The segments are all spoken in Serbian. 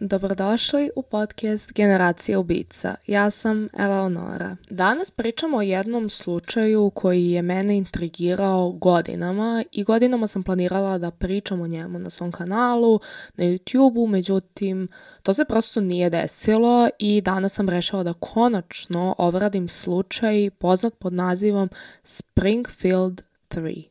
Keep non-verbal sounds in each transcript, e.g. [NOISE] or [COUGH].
Dobrodošli u podcast Generacija ubica. Ja sam Eleonora. Danas pričamo o jednom slučaju koji je mene intrigirao godinama i godinama sam planirala da pričam o njemu na svom kanalu, na YouTube-u, međutim to se prosto nije desilo i danas sam rešila da konačno obradim slučaj poznat pod nazivom Springfield 3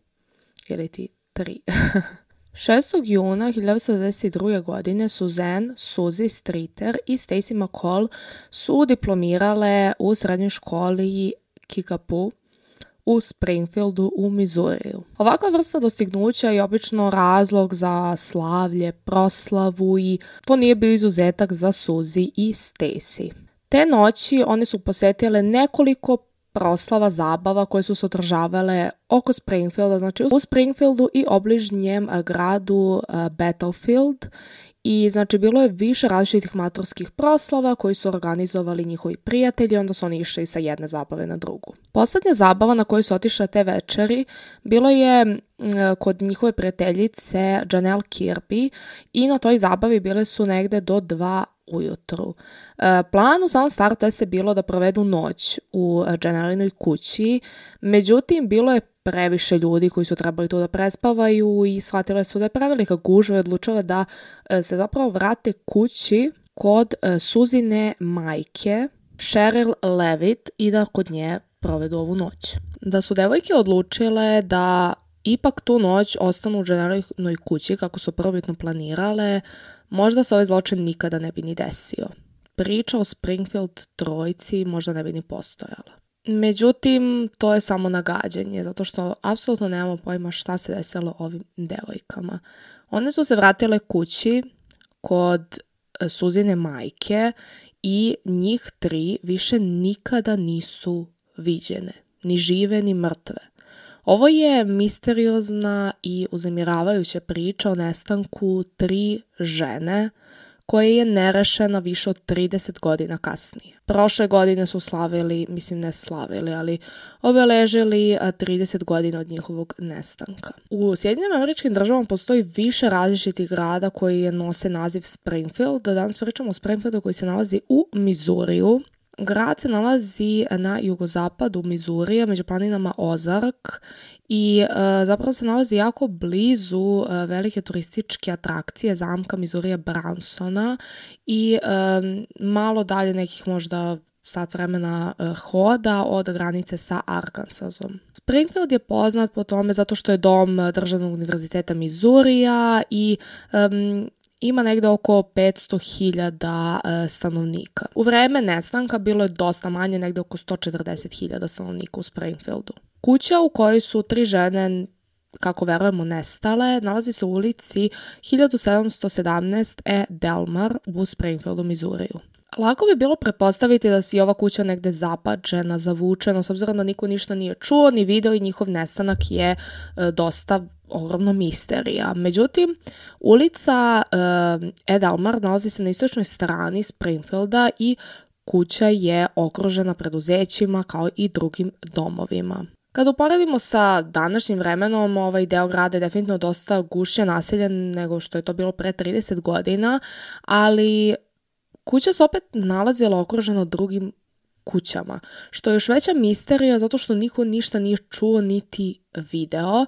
ili ti 3. [LAUGHS] 6. juna 1992. godine Suzanne, Suzy Streeter i Stacy McCall su diplomirale u srednjoj školi Kickapoo u Springfieldu u Missouriju. Ovakva vrsta dostignuća je obično razlog za slavlje, proslavu i to nije bio izuzetak za Suzy i Stacy. Te noći one su posetile nekoliko proslava zabava koje su se održavale oko Springfielda, znači u Springfieldu i obližnjem gradu Battlefield i znači bilo je više različitih maturskih proslava koji su organizovali njihovi prijatelji, onda su oni išli sa jedne zabave na drugu. Poslednja zabava na kojoj su otišle te večeri bilo je kod njihove prijateljice Janelle Kirby i na toj zabavi bile su negde do dva ujutru. E, plan u samom startu jeste bilo da provedu noć u Janellinoj kući, međutim bilo je previše ljudi koji su trebali tu da prespavaju i shvatile su da je prevelika gužva i odlučile da e, se zapravo vrate kući kod e, Suzine majke, Cheryl Levitt, i da kod nje provedu ovu noć. Da su devojke odlučile da ipak tu noć ostanu u Janellinoj kući kako su prvobitno planirale, možda se ovaj zločin nikada ne bi ni desio. Priča o Springfield trojci možda ne bi ni postojala. Međutim, to je samo nagađanje, zato što apsolutno nemamo pojma šta se desilo ovim devojkama. One su se vratile kući kod e, Suzine majke i njih tri više nikada nisu viđene, ni žive ni mrtve. Ovo je misteriozna i uzemiravajuća priča o nestanku tri žene koje je nerešena više od 30 godina kasnije. Prošle godine su slavili, mislim ne slavili, ali obeležili 30 godina od njihovog nestanka. U Sjedinim američkim državama postoji više različitih grada koji je nose naziv Springfield. Danas pričamo o Springfieldu koji se nalazi u Mizuriju, Grad se nalazi na jugozapadu Mizurija, među planinama Ozark i e, zapravo se nalazi jako blizu e, velike turističke atrakcije zamka Mizurija Bransona i e, malo dalje nekih možda sat vremena e, hoda od granice sa Arkansasom. Springfield je poznat po tome zato što je dom Državnog univerziteta Mizurija i um, ima negde oko 500.000 e, stanovnika. U vreme nestanka bilo je dosta manje, negde oko 140.000 stanovnika u Springfieldu. Kuća u kojoj su tri žene kako verujemo, nestale, nalazi se u ulici 1717 E. Delmar u Springfieldu, Mizuriju. Lako bi bilo prepostaviti da si ova kuća negde zapačena, zavučena, s obzirom da niko ništa nije čuo, ni video i njihov nestanak je e, dosta ogromna misterija. Međutim, ulica Ed Almar nalazi se na istočnoj strani Springfielda i kuća je okružena preduzećima kao i drugim domovima. Kada uporedimo sa današnjim vremenom, ovaj deo grada je definitivno dosta gušće naseljen nego što je to bilo pre 30 godina, ali kuća se opet nalazila okružena drugim kućama, što je još veća misterija zato što niko ništa nije čuo niti video.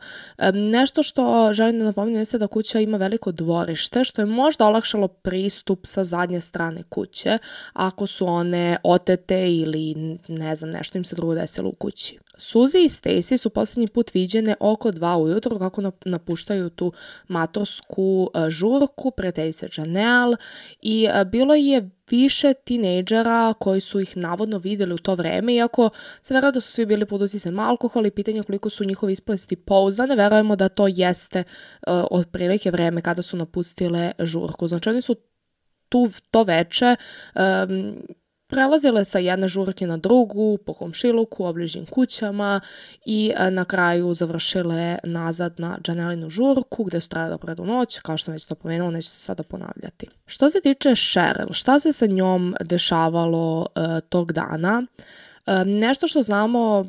Nešto što želim da napominjem jeste da kuća ima veliko dvorište, što je možda olakšalo pristup sa zadnje strane kuće, ako su one otete ili ne znam, nešto im se drugo desilo u kući. Suzy i Stacy su poslednji put viđene oko dva ujutro kako napuštaju tu matorsku e, žurku, prijatelji se Janelle i e, bilo je više tinejdžera koji su ih navodno videli u to vreme, iako se vera da su svi bili pod uticajem alkohola i pitanje koliko su njihovi ispovesti pouzdane, verujemo da to jeste uh, otprilike vreme kada su napustile žurku. Znači oni su tu to veče um, prelazile sa jedne žurke na drugu, po komšiluku, obližnjim kućama i uh, na kraju završile nazad na Janelinu žurku gde su trajale predu noć, kao što sam već to pomenula, neću se sada ponavljati. Što se tiče Cheryl, šta se sa njom dešavalo uh, tog dana? Um, nešto što znamo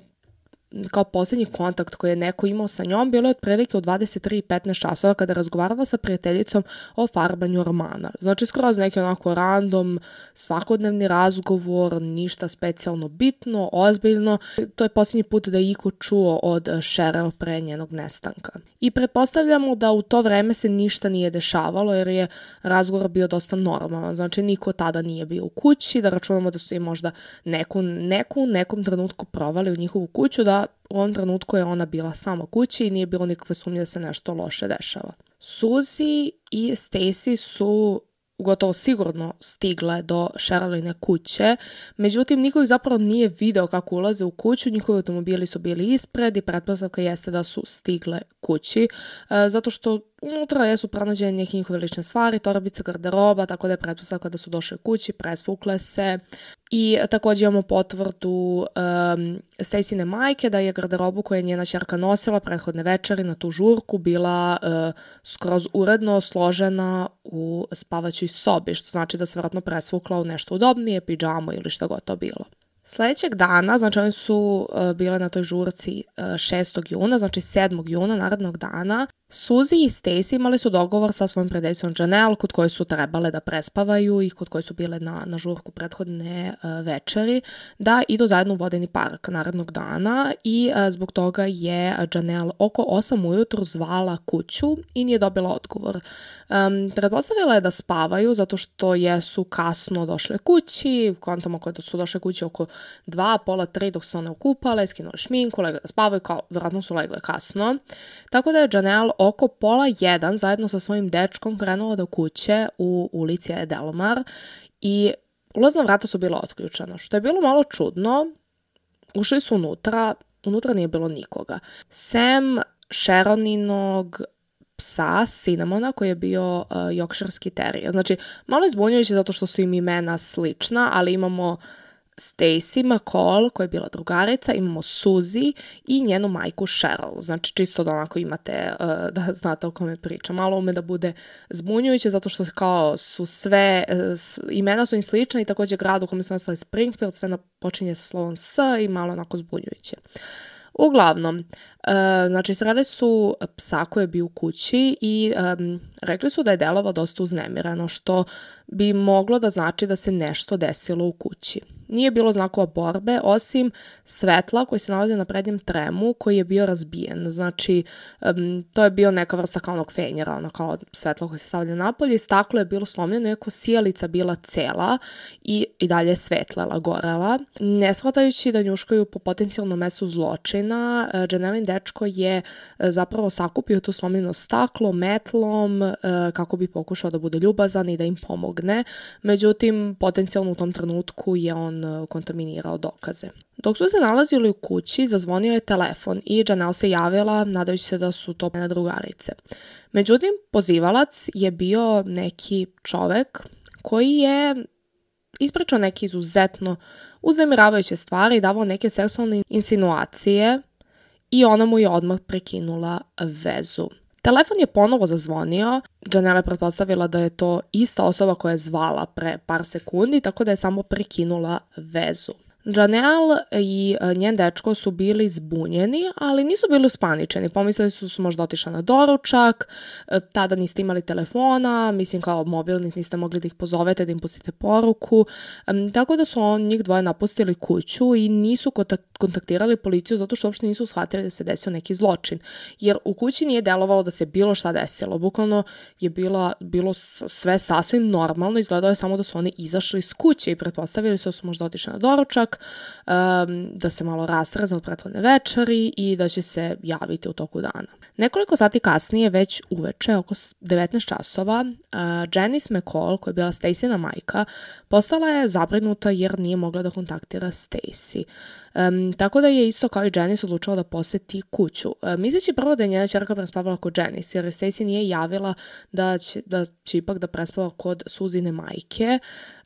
kao posljednji kontakt koji je neko imao sa njom bilo je otprilike u 23.15 časova kada je razgovarala sa prijateljicom o farbanju romana. Znači skroz neki onako random, svakodnevni razgovor, ništa specijalno bitno, ozbiljno. To je posljednji put da je Iko čuo od Cheryl pre njenog nestanka. I pretpostavljamo da u to vreme se ništa nije dešavalo jer je razgovor bio dosta normalan. Znači niko tada nije bio u kući, da računamo da su i možda neku, neku nekom trenutku provali u njihovu kuću, da u ovom trenutku je ona bila sama kući i nije bilo nikakve sumnje da se nešto loše dešava. Suzy i Stacy su gotovo sigurno stigle do Sheryline kuće, međutim niko ih zapravo nije video kako ulaze u kuću, njihovi automobili su bili ispred i pretpostavka jeste da su stigle kući, e, zato što unutra jesu pronađene neke njihove lične stvari, torbice, garderoba, tako da je pretpostavka da su došle kući, presvukle se. I takođe imamo potvrdu um, Staceyne majke da je garderobu koju je njena čerka nosila prethodne večeri na tu žurku bila uh, skroz uredno složena u spavaćoj sobi, što znači da se vratno presvukla u nešto udobnije, pidžamu ili šta god to bilo. Sledećeg dana, znači oni su uh, bile na toj žurci uh, 6. juna, znači 7. juna, narednog dana, Suzy i Stacy imali su dogovor sa svojim predajicom Janelle kod koje su trebale da prespavaju i kod koje su bile na, na žurku prethodne uh, večeri da idu zajedno u vodeni park narednog dana i zbog toga je Janelle oko 8 ujutru zvala kuću i nije dobila odgovor. Um, pretpostavila je da spavaju zato što jesu kasno došle kući, kontamo koje da su došle kući oko 2, pola 3 dok su one okupale, skinule šminku, legle da spavaju, kao vjerojatno su legle kasno. Tako da je Janelle oko pola jedan zajedno sa svojim dečkom krenuo do kuće u ulici Edelmar i ulazna vrata su bila otključena, što je bilo malo čudno. Ušli su unutra, unutra nije bilo nikoga. Sem Sharoninog psa Cinnamona koji je bio uh, jokšarski terije. Znači, malo je zbunjujuće zato što su im imena slična, ali imamo Stacy McCall, koja je bila drugarica, imamo Suzy i njenu majku Cheryl. Znači, čisto da onako imate, uh, da znate o kome pričam. Malo ume da bude zbunjujuće, zato što kao su sve, uh, imena su im slična i takođe grad u kome su nastali Springfield, sve počinje sa slovom S i malo onako zbunjujuće. Uglavnom, znači sreli su psa koji je bio u kući i um, rekli su da je delovao dosta uznemirano, što bi moglo da znači da se nešto desilo u kući. Nije bilo znakova borbe, osim svetla koji se nalazi na prednjem tremu koji je bio razbijen. Znači, um, to je bio neka vrsta kao onog fenjera, ono kao svetlo koje se stavlja napolje staklo je bilo slomljeno, iako sijalica bila cela i, i dalje svetlela, gorela. Ne shvatajući da njuškaju po potencijalnom mestu zločina, uh, Janelin dečko je uh, zapravo sakupio to slomljeno staklo metlom uh, kako bi pokušao da bude ljubazan i da im pomogne. Međutim, potencijalno u tom trenutku je on E, kontaminirao dokaze. Dok su se nalazili u kući, zazvonio je telefon i Janelle se javila nadajući se da su to drugarice. Međutim, pozivalac je bio neki čovek koji je ispričao neke izuzetno uzemiravajuće stvari i davao neke seksualne insinuacije i ona mu je odmah prekinula vezu. Telefon je ponovo zazvonio, Janela je pretpostavila da je to ista osoba koja je zvala pre par sekundi, tako da je samo prekinula vezu. Janelle i e, njen dečko su bili zbunjeni, ali nisu bili uspaničeni. Pomislili su su možda otišla na doručak, e, tada niste imali telefona, mislim kao mobilnih niste mogli da ih pozovete, da im pustite poruku. Tako da su on njih dvoje napustili kuću i nisu kontaktirali policiju zato što uopšte nisu shvatili da se desio neki zločin. Jer u kući nije delovalo da se bilo šta desilo. Bukvalno je bila, bilo sve sasvim normalno, izgledalo je samo da su oni izašli iz kuće i pretpostavili su da su možda otišli na doručak, um, da se malo rastrazne od prethodne večeri i da će se javiti u toku dana. Nekoliko sati kasnije, već uveče, oko 19 časova, uh, Janice McCall, koja je bila Stacyna majka, postala je zabrinuta jer nije mogla da kontaktira Stacy. Um, tako da je isto kao i Janice odlučila da poseti kuću. Um, misleći prvo da je njena čerka prespavala kod Janice, jer Stacy nije javila da će, da će ipak da prespava kod Suzine majke.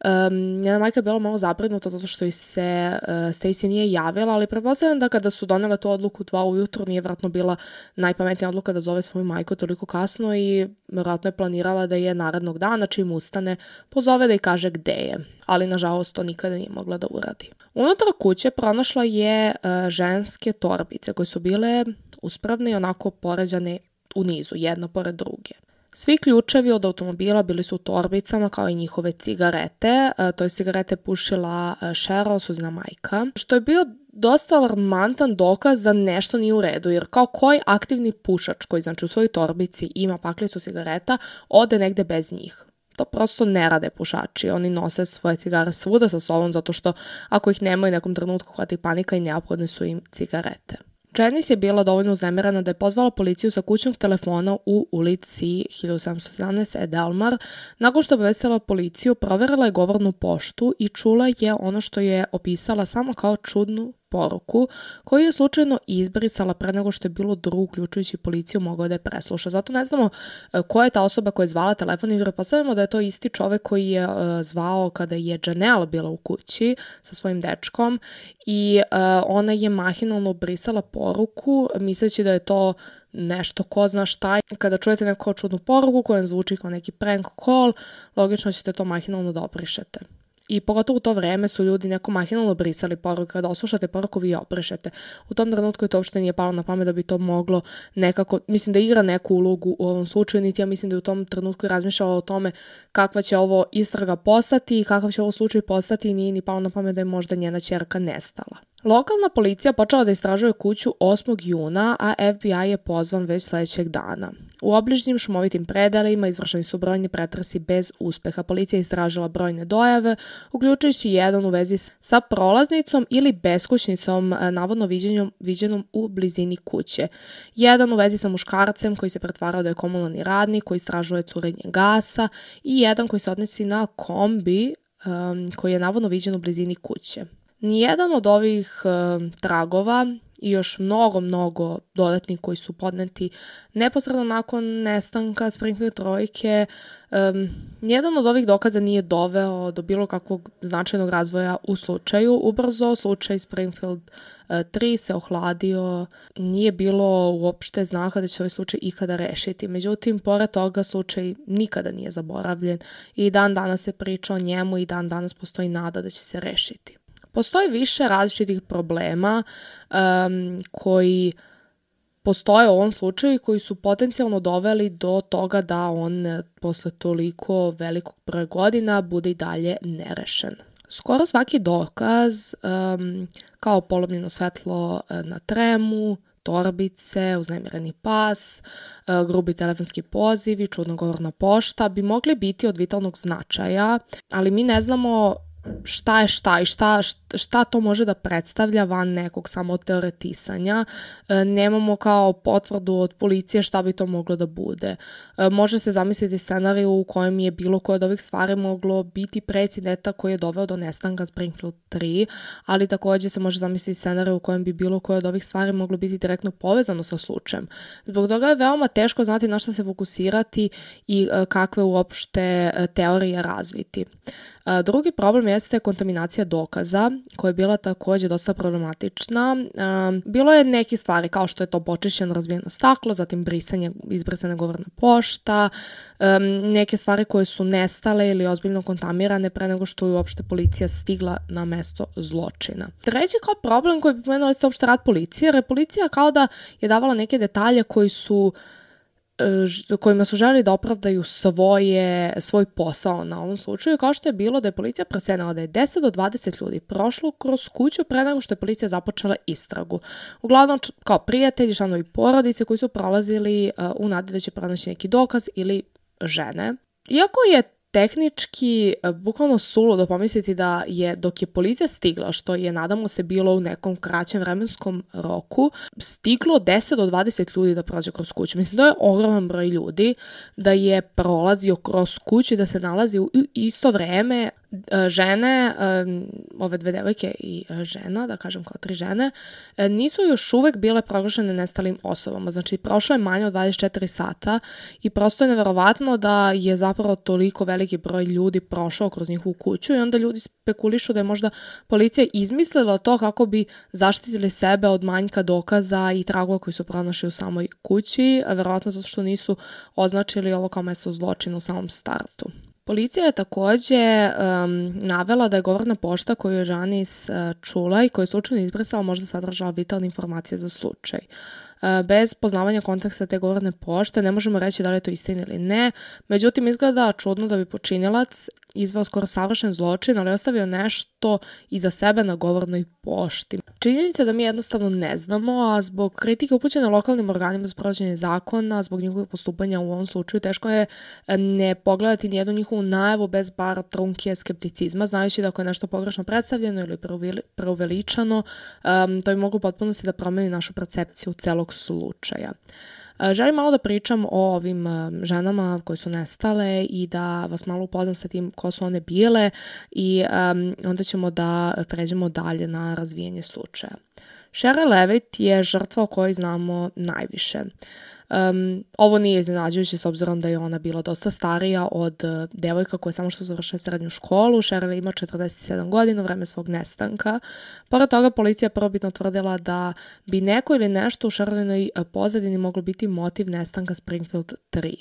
Um, njena majka je bila malo zabrinuta zato što se Stacy nije javila, ali pretpostavljam da kada su donele tu odluku dva ujutru nije vratno bila najpametnija odluka da zove svoju majku toliko kasno i vratno je planirala da je narednog dana čim ustane pozove da i kaže gde je, ali nažalost to nikada nije mogla da uradi. Unutra kuće pronašla je uh, ženske torbice koje su bile uspravne i onako poređane u nizu, jedna pored druge. Svi ključevi od automobila bili su u torbicama kao i njihove cigarete. E, to je cigarete pušila e, Cheryl, suzina majka, što je bio dosta alarmantan dokaz da nešto nije u redu, jer kao koji aktivni pušač koji znači u svojoj torbici ima paklicu cigareta, ode negde bez njih. To prosto ne rade pušači, oni nose svoje cigare svuda sa sobom zato što ako ih nemaju nekom trenutku hvati panika i neophodne su im cigarete. Janice je bila dovoljno uznemirana da je pozvala policiju sa kućnog telefona u ulici 1717 Edelmar. Nakon što je obavestila policiju, proverila je govornu poštu i čula je ono što je opisala samo kao čudnu poruku koju je slučajno izbrisala pre nego što je bilo drug, uključujući policiju, mogao da je presluša. Zato ne znamo e, ko je ta osoba koja je zvala telefon i pretpostavljamo da je to isti čovek koji je uh, zvao kada je Janelle bila u kući sa svojim dečkom i uh, ona je mahinalno brisala poruku misleći da je to nešto ko zna šta. Kada čujete neku čudnu poruku koja zvuči kao neki prank call, logično ćete to mahinalno da obrišete. I pogotovo u to vreme su ljudi neko mahinalno brisali poruke, kada oslušate poruku vi obrišete. U tom trenutku je to uopšte nije palo na pamet da bi to moglo nekako, mislim da igra neku ulogu u ovom slučaju, niti ja mislim da je u tom trenutku razmišljala o tome kakva će ovo istraga postati i kakav će ovo slučaj postati i nije ni palo na pamet da je možda njena čerka nestala. Lokalna policija počela da istražuje kuću 8. juna, a FBI je pozvan već sledećeg dana. U obližnjim šumovitim predelima izvršeni su brojni pretresi bez uspeha. Policija je istražila brojne dojave, uključujući jedan u vezi sa prolaznicom ili beskućnicom navodno viđenom, viđenom u blizini kuće. Jedan u vezi sa muškarcem koji se pretvarao da je komunalni radnik koji istražuje curenje gasa i jedan koji se odnosi na kombi um, koji je navodno viđen u blizini kuće. Nijedan od ovih uh, tragova i još mnogo, mnogo dodatnih koji su podneti neposredno nakon nestanka Springfield trojke. Um, nijedan od ovih dokaza nije doveo do bilo kakvog značajnog razvoja u slučaju. Ubrzo slučaj Springfield 3 se ohladio, nije bilo uopšte znaka da će ovaj slučaj ikada rešiti. Međutim, pored toga slučaj nikada nije zaboravljen i dan danas se priča o njemu i dan danas postoji nada da će se rešiti. Postoji više različitih problema um, koji postoje u ovom slučaju i koji su potencijalno doveli do toga da on posle toliko velikog broja godina bude i dalje nerešen. Skoro svaki dokaz, um, kao polomljeno svetlo e, na tremu, torbice, uznemireni pas, e, grubi telefonski pozivi, čudnogovorna pošta bi mogli biti od vitalnog značaja, ali mi ne znamo šta je šta i šta, šta to može da predstavlja van nekog samo teoretisanja. E, nemamo kao potvrdu od policije šta bi to moglo da bude. E, može se zamisliti scenariju u kojem je bilo koje od ovih stvari moglo biti precideta koji je doveo do nestanka Springfield 3, ali takođe se može zamisliti scenariju u kojem bi bilo koje od ovih stvari moglo biti direktno povezano sa slučajem. Zbog toga je veoma teško znati na šta se fokusirati i e, kakve uopšte teorije razviti. Drugi problem jeste kontaminacija dokaza, koja je bila takođe dosta problematična. Bilo je neke stvari kao što je to počišćeno razbijeno staklo, zatim brisanje, izbrisane govorna pošta, neke stvari koje su nestale ili ozbiljno kontamirane pre nego što je uopšte policija stigla na mesto zločina. Treći kao problem koji bi pomenuo je uopšte rad policije, jer je policija kao da je davala neke detalje koji su uh, kojima su želi da opravdaju svoje, svoj posao na ovom slučaju, kao što je bilo da je policija prosenala da je 10 do 20 ljudi prošlo kroz kuću pre nego što je policija započela istragu. Uglavnom kao prijatelji, članovi porodice koji su prolazili uh, u nadi da će pronaći neki dokaz ili žene. Iako je tehnički e, bukvalno suludo pomisliti da je dok je policija stigla, što je nadamo se bilo u nekom kraćem vremenskom roku, stiglo 10 do 20 ljudi da prođe kroz kuću. Mislim da je ogroman broj ljudi da je prolazio kroz kuću i da se nalazi u isto vreme žene, e, ove dve devojke i e, žena, da kažem kao tri žene, nisu još uvek bile proglašene nestalim osobama. Znači, prošlo je manje od 24 sata i prosto je neverovatno da je zapravo toliko veliki broj ljudi prošao kroz njihovu kuću i onda ljudi spekulišu da je možda policija izmislila to kako bi zaštitili sebe od manjka dokaza i tragova koji su pronašli u samoj kući, verovatno zato što nisu označili ovo kao mesto zločina u samom startu. Policija je takođe um, navela da je govorna pošta koju je Žanis uh, čula i koju je slučajno izbrisala možda sadržala vitalne informacije za slučaj. Uh, bez poznavanja konteksta te govorne pošte ne možemo reći da li je to istina ili ne, međutim izgleda čudno da bi počinilac izveo skoro savršen zločin, ali ostavio nešto iza sebe na govornoj pošti. Činjenica da mi jednostavno ne znamo, a zbog kritike upućene lokalnim organima za provođenje zakona, zbog njihovog postupanja u ovom slučaju, teško je e, ne pogledati nijednu njihovu najavu bez bar trunkije skepticizma, znajući da ako je nešto pogrešno predstavljeno ili preuveličano, um, to bi moglo potpunosti da promeni našu percepciju celog slučaja. Želim malo da pričam o ovim ženama koje su nestale i da vas malo upoznam sa tim ko su one bile i um, onda ćemo da pređemo dalje na razvijenje slučaja. Sheryl Levitt je žrtva o kojoj znamo najviše. Um, ovo nije iznenađujuće s obzirom da je ona bila dosta starija od uh, devojka koja je samo što završila srednju školu. Sheryl ima 47 godina u vreme svog nestanka. Pored toga policija prvobitno tvrdila da bi neko ili nešto u Sherylinoj uh, pozadini moglo biti motiv nestanka Springfield 3.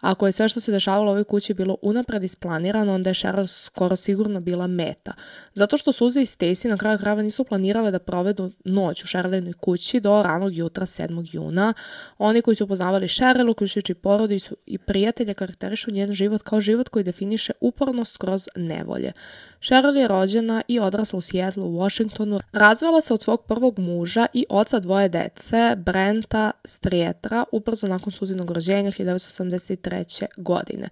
Ako je sve što se dešavalo u ovoj kući bilo unapred isplanirano, onda je Sheryl skoro sigurno bila meta. Zato što Suzy i Stacy na kraju krava nisu planirale da provedu noć u Sherylinoj kući do ranog jutra 7. juna. Oni koji su poznavali Sheryl, uključujući porodicu i prijatelje, karakterišu njen život kao život koji definiše upornost kroz nevolje. Cheryl je rođena i odrasla u Seattle u Washingtonu. Razvela se od svog prvog muža i oca dvoje dece, Brenta Strietra, ubrzo nakon suzinog rođenja 1983. godine.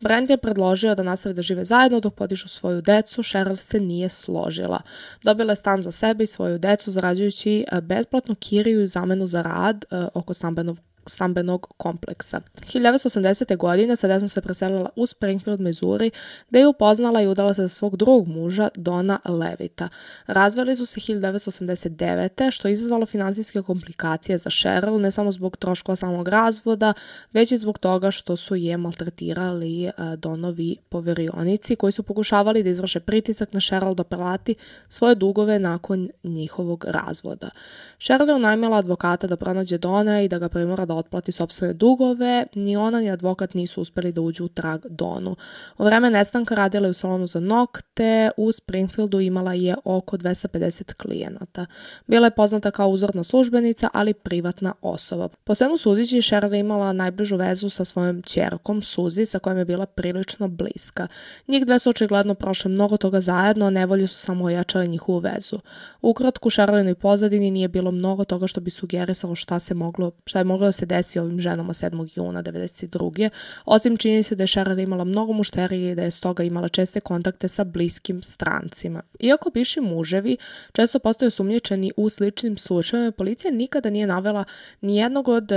Brent je predložio da nastave da žive zajedno dok podižu svoju decu, Cheryl se nije složila. Dobila je stan za sebe i svoju decu, zarađujući eh, besplatnu kiriju i zamenu za rad eh, oko stambenog stambenog kompleksa. 1980. godine sa decom se preselila u Springfield, Missouri, gde je upoznala i udala se za svog drugog muža, Dona Levita. Razveli su se 1989. što je izazvalo finansijske komplikacije za Cheryl, ne samo zbog troškova samog razvoda, već i zbog toga što su je maltretirali e, Donovi poverionici koji su pokušavali da izvrše pritisak na Cheryl da prelati svoje dugove nakon njihovog razvoda. Cheryl je unajmila advokata da pronađe Dona i da ga primora da otplati sobstvene dugove, ni ona ni advokat nisu uspeli da uđu u trag Donu. U vreme nestanka radila je u salonu za nokte, u Springfieldu imala je oko 250 klijenata. Bila je poznata kao uzorna službenica, ali privatna osoba. Po svemu sudići, Cheryl imala najbližu vezu sa svojom čerkom, Suzi, sa kojom je bila prilično bliska. Njih dve su očigledno prošle mnogo toga zajedno, a nevolje su samo ojačale njihovu vezu. Ukratku, Cherylinoj pozadini nije bilo mnogo toga što bi sugerisalo šta se moglo, šta je moglo da se se desi ovim ženama 7. juna 92. Osim čini se da je Cheryl imala mnogo mušterije i da je stoga imala česte kontakte sa bliskim strancima. Iako bivši muževi često postaju sumnjičeni u sličnim slučajevima, policija nikada nije navela ni jednog od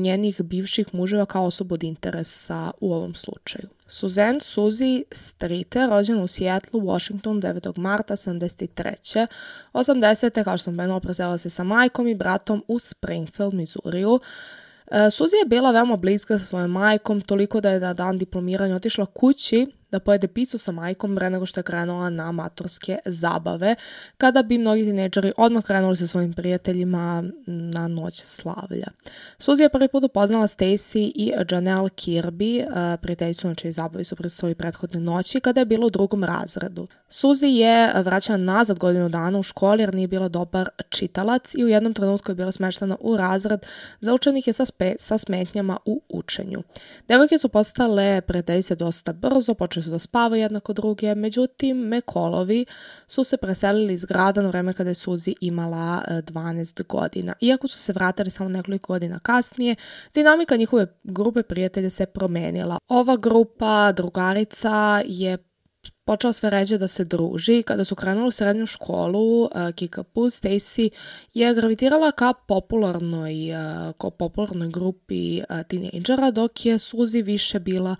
njenih bivših muževa kao osobu od interesa u ovom slučaju. Suzanne Suzy Streeter, rođena u Seattle, Washington, 9. marta 73. 80. kao što sam menula, presela se sa majkom i bratom u Springfield, Missouriju. Suzi je bila veoma bliska sa svojom majkom, toliko da je na dan diplomiranja otišla kući da pojede picu sa majkom pre nego što je krenula na maturske zabave, kada bi mnogi tineđeri odmah krenuli sa svojim prijateljima na noć slavlja. Suzy je prvi put upoznala Stacy i Janelle Kirby, eh, prijateljicu na čiji zabavi su predstavili prethodne noći, kada je bila u drugom razredu. Suzy je vraćana nazad godinu dana u školi jer nije bila dobar čitalac i u jednom trenutku je bila smeštena u razred za učenike sa, spe, sa smetnjama u učenju. Devojke su postale prijateljice dosta brzo, počeli su da spavaju jednako druge, međutim, Mekolovi su se preselili iz grada na vreme kada je Suzi imala 12 e, godina. Iako su se vratili samo nekoliko godina kasnije, dinamika njihove grupe prijatelja se promenila. Ova grupa drugarica je počela sve ređe da se druži. Kada su krenuli u srednju školu, uh, Kikapu, Stacy je gravitirala ka popularnoj, uh, ka popularnoj grupi tinejdžera, dok je Suzy više bila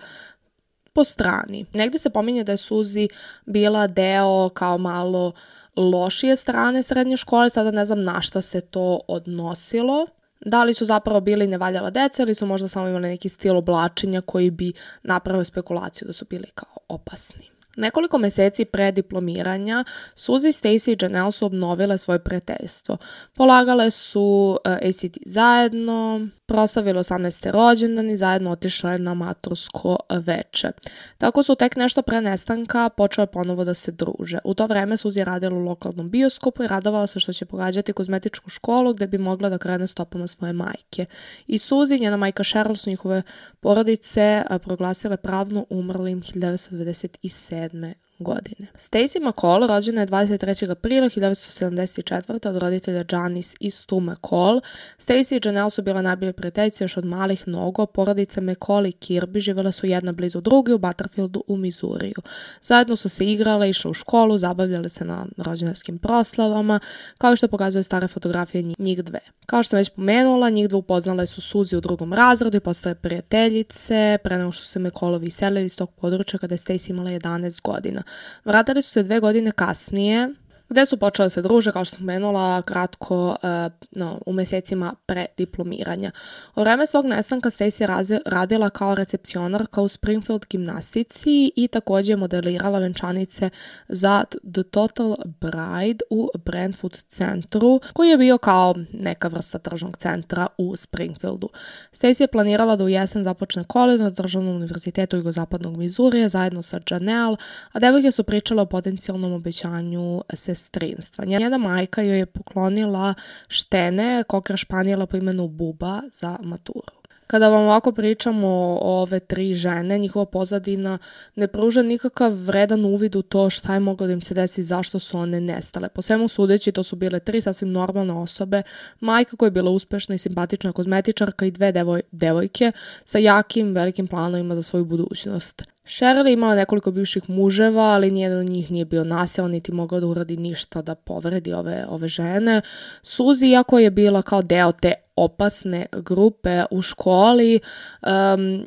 po strani. Negde se pominje da je Suzi bila deo kao malo lošije strane srednje škole, sada ne znam na šta se to odnosilo. Da li su zapravo bili nevaljala deca ili su možda samo imali neki stil oblačenja koji bi napravio spekulaciju da su bili kao opasni. Nekoliko meseci pre diplomiranja Suzy, Stacy i Janelle su obnovile svoje prijateljstvo. Polagale su eh, ACT zajedno, proslavile 18. rođendan i zajedno otišle na matursko veče. Tako su tek nešto pre nestanka počele ponovo da se druže. U to vreme Suzy radila u lokalnom bioskopu i radovala se što će pogađati kozmetičku školu gde bi mogla da krene stopama svoje majke. I Suzy, njena majka Cheryl su njihove porodice eh, proglasile pravno umrlim 1997 2007 godine. Stacy McCall rođena je 23. aprila 1974. od roditelja Janice i Stu McCall. Stacy i Janelle su bile najbolje prijateljice još od malih nogu, porodice McCall i Kirby živjela su jedna blizu druge u Butterfieldu u Mizuriju. Zajedno su se igrale, išle u školu, zabavljale se na rođendarskim proslavama, kao što pokazuje stare fotografije njih dve. Kao što sam već pomenula, njih dve upoznale su Suzi u drugom razredu i postale prijateljice, pre nego što se McCallovi iselili iz tog područja kada je Stacy imala 11 godina. Vratili su se dve godine kasnije, gde su počele se druže, kao što sam menula, kratko uh, no, u mesecima pre diplomiranja. U vreme svog nestanka Stacey radila kao recepcionarka u Springfield gimnastici i takođe modelirala venčanice za The Total Bride u Brentwood centru, koji je bio kao neka vrsta tržnog centra u Springfieldu. Stacey je planirala da u jesen započne koleđ na državnom univerzitetu Jugozapadnog Mizurija zajedno sa Janelle, a devojke su pričale o potencijalnom obećanju se sestrinstva. Njena majka joj je poklonila štene kokra španjela po imenu Buba za maturu. Kada vam ovako pričamo o ove tri žene, njihova pozadina ne pruža nikakav vredan uvid u to šta je moglo da im se desi i zašto su one nestale. Po svemu sudeći, to su bile tri sasvim normalne osobe, majka koja je bila uspešna i simpatična kozmetičarka i dve devoj, devojke sa jakim, velikim planovima za svoju budućnost. Cheryl je imala nekoliko bivših muževa, ali nijedan od njih nije bio nasilan, niti mogao da uradi ništa da povredi ove, ove žene. Suzy, iako je bila kao deo te opasne grupe u školi, um,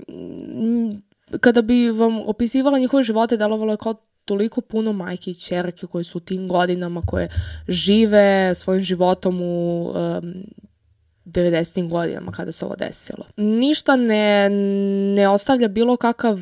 kada bi vam opisivala njihove živote, delovalo je kao toliko puno majke i čerke koje su u tim godinama, koje žive svojim životom u um, 90. godinama kada se ovo desilo. Ništa ne, ne ostavlja bilo kakav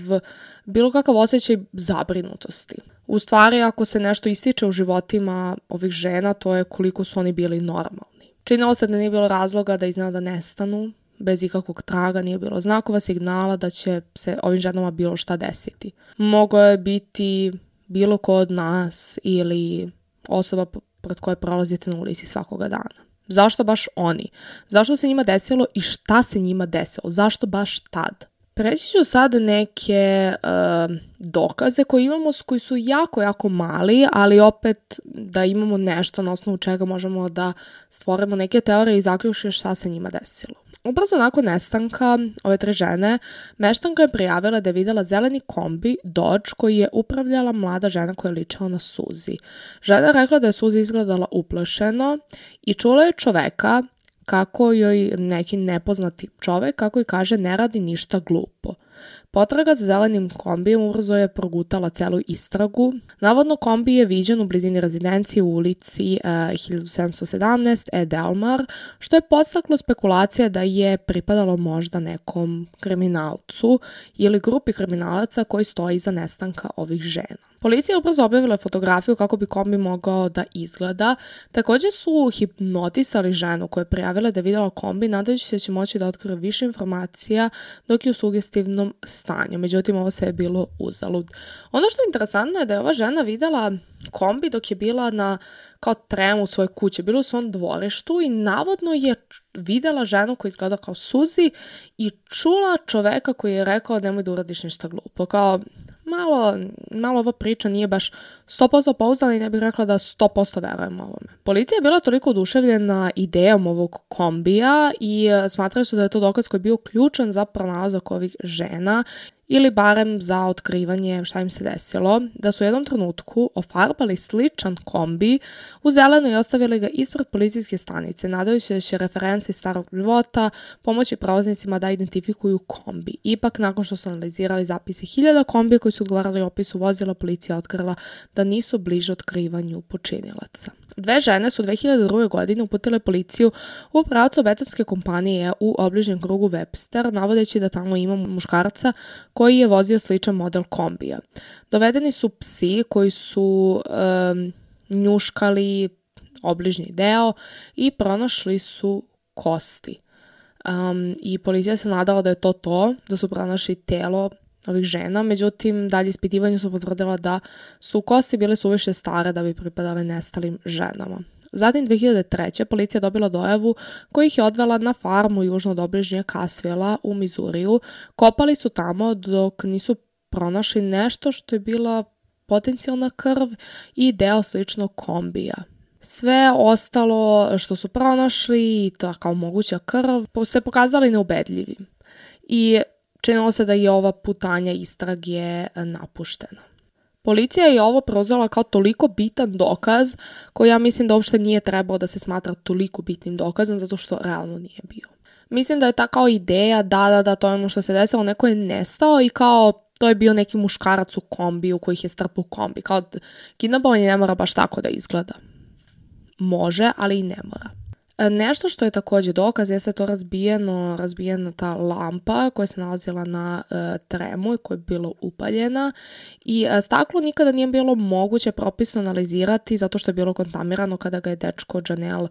bilo kakav osjećaj zabrinutosti. U stvari, ako se nešto ističe u životima ovih žena, to je koliko su oni bili normalni. Činilo se da nije bilo razloga da iznada nestanu, bez ikakvog traga, nije bilo znakova signala da će se ovim ženama bilo šta desiti. Mogo je biti bilo ko od nas ili osoba pred koje prolazite na ulici svakoga dana. Zašto baš oni? Zašto se njima desilo i šta se njima desilo? Zašto baš tad? Preći ću sad neke uh, dokaze koje imamo, koji su jako, jako mali, ali opet da imamo nešto na osnovu čega možemo da stvorimo neke teorije i zaključke šta se njima desilo. Ubrzo nakon nestanka ove tre žene, meštanka je prijavila da je videla zeleni kombi Dodge koji je upravljala mlada žena koja je ličala na Suzi. Žena je rekla da je Suzi izgledala uplašeno i čula je čoveka kako joj neki nepoznati čovek, kako joj kaže ne radi ništa glupo. Potraga za zelenim kombijem ubrzo je progutala celu istragu. Navodno kombi je viđen u blizini rezidencije u ulici uh, 1717 E. Delmar, što je podstaklo spekulacija da je pripadalo možda nekom kriminalcu ili grupi kriminalaca koji stoji iza nestanka ovih žena. Policija je ubrzo objavila fotografiju kako bi kombi mogao da izgleda. Takođe su hipnotisali ženu koja je prijavila da je videla kombi nadajući se da će moći da otkrije više informacija dok je u sugestivnom stanju. Međutim, ovo sve je bilo uzalud. Ono što je interesantno je da je ova žena videla kombi dok je bila na kao tremu u svojoj kući, bila u svom dvorištu i navodno je videla ženu koja izgleda kao Suzi i čula čoveka koji je rekao nemoj da uradiš ništa glupo. Kao, malo, malo ova priča nije baš 100% pouzdana i ne bih rekla da 100% verujem ovome. Policija je bila toliko oduševljena idejom ovog kombija i e, smatrali su da je to dokaz koji je bio ključan za pronalazak ovih žena ili barem za otkrivanje šta im se desilo, da su u jednom trenutku ofarbali sličan kombi u zeleno i ostavili ga ispred policijske stanice, nadajući da će reference iz starog života pomoći prolaznicima da identifikuju kombi. Ipak, nakon što su analizirali zapise hiljada kombi koji su odgovarali opisu vozila, policija otkrila da nisu bliže otkrivanju počinilaca. Dve žene su 2002. godine uputile policiju u pravcu betonske kompanije u obližnjem krugu Webster, navodeći da tamo ima muškarca koji je vozio sličan model kombija. Dovedeni su psi koji su um, njuškali obližnji deo i pronašli su kosti. Um, I policija se nadala da je to to, da su pronašli telo ovih žena, međutim dalje ispitivanje su potvrdila da su kosti bile suviše stare da bi pripadale nestalim ženama. Zatim 2003. policija dobila dojavu koja ih je odvela na farmu južno od obližnje Kasvela u Mizuriju. Kopali su tamo dok nisu pronašli nešto što je bila potencijalna krv i deo sličnog kombija. Sve ostalo što su pronašli i ta kao moguća krv se pokazali neubedljivim. I činilo se da je ova putanja istrage napuštena. Policija je ovo preuzela kao toliko bitan dokaz koji ja mislim da uopšte nije trebao da se smatra toliko bitnim dokazom zato što realno nije bio. Mislim da je ta kao ideja da, da, da, to je ono što se desilo, neko je nestao i kao to je bio neki muškarac u kombiju koji ih je strpao u kombi. Kao kidnapovanje ne mora baš tako da izgleda. Može, ali i ne mora. E, nešto što je takođe dokaz jeste to razbijeno, razbijena ta lampa koja se nalazila na uh, tremu i koja je bila upaljena i uh, staklo nikada nije bilo moguće propisno analizirati zato što je bilo kontamirano kada ga je dečko Janel uh,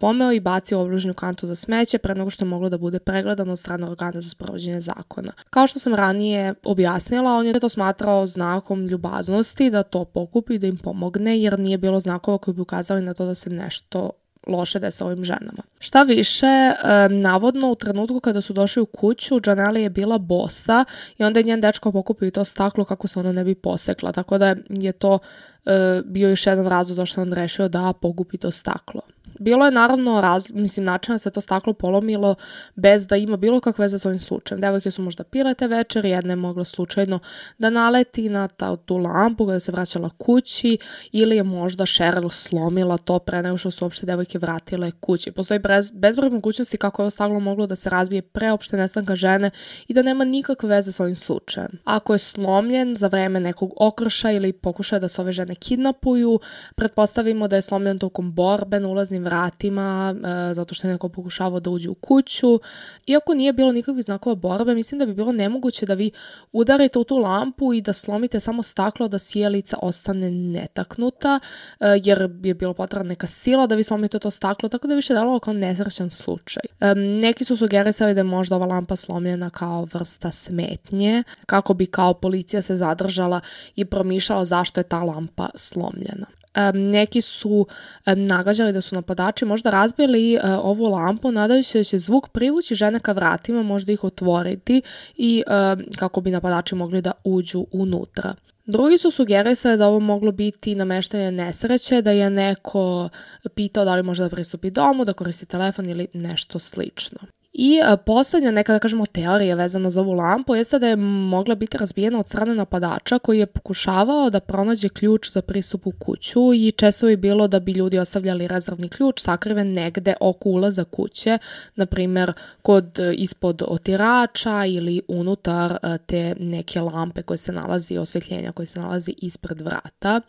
pomeo i bacio u obružnju kantu za smeće pre nego što je moglo da bude pregledano od strane organa za sprovođenje zakona. Kao što sam ranije objasnila, on je to smatrao znakom ljubaznosti da to pokupi, da im pomogne jer nije bilo znakova koji bi ukazali na to da se nešto loše da sa ovim ženama. Šta više, navodno u trenutku kada su došli u kuću, Janelle je bila bosa i onda je njen dečko pokupio to staklo kako se ona ne bi posekla, tako da je to e, bio još jedan razlog zašto on rešio da pogupi to staklo. Bilo je naravno, raz, mislim, način se to staklo polomilo bez da ima bilo kakve veze sa ovim slučajem. Devojke su možda pile te večer, jedna je mogla slučajno da naleti na ta, tu lampu kada se vraćala kući ili je možda Cheryl slomila to pre nego što su uopšte devojke vratile kući. Postoji bez, bezbroj mogućnosti kako je ovo staklo moglo da se razbije pre opšte nestanka žene i da nema nikakve veze sa ovim slučajem. Ako je slomljen za vreme nekog okrša ili pokušaja da se ove žene kidnapuju, pretpostavimo da je slomljen tokom borbe na ulaznim vratima e, zato što je neko pokušavao da uđe u kuću. Iako nije bilo nikakvih znakova borbe, mislim da bi bilo nemoguće da vi udarite u tu lampu i da slomite samo staklo da sjelica ostane netaknuta, e, jer je bilo potrebna neka sila da vi slomite to staklo, tako da je više dalo kao nesrećan slučaj. E, neki su sugerisali da je možda ova lampa slomljena kao vrsta smetnje, kako bi kao policija se zadržala i promišljala zašto je ta lampa slomljena um, neki su um, nagađali da su napadači možda razbili uh, ovu lampu nadajući se da će zvuk privući žene ka vratima, možda ih otvoriti i um, kako bi napadači mogli da uđu unutra. Drugi su sugerisali da ovo moglo biti nameštanje nesreće, da je neko pitao da li može da pristupi domu, da koristi telefon ili nešto slično. I a, poslednja neka, da kažemo, teorija vezana za ovu lampu jeste da je mogla biti razbijena od strane napadača koji je pokušavao da pronađe ključ za pristup u kuću i često je bilo da bi ljudi ostavljali rezervni ključ sakriven negde oko ulaza kuće, na primer kod ispod otirača ili unutar a, te neke lampe koje se nalazi, osvetljenja koje se nalazi ispred vrata.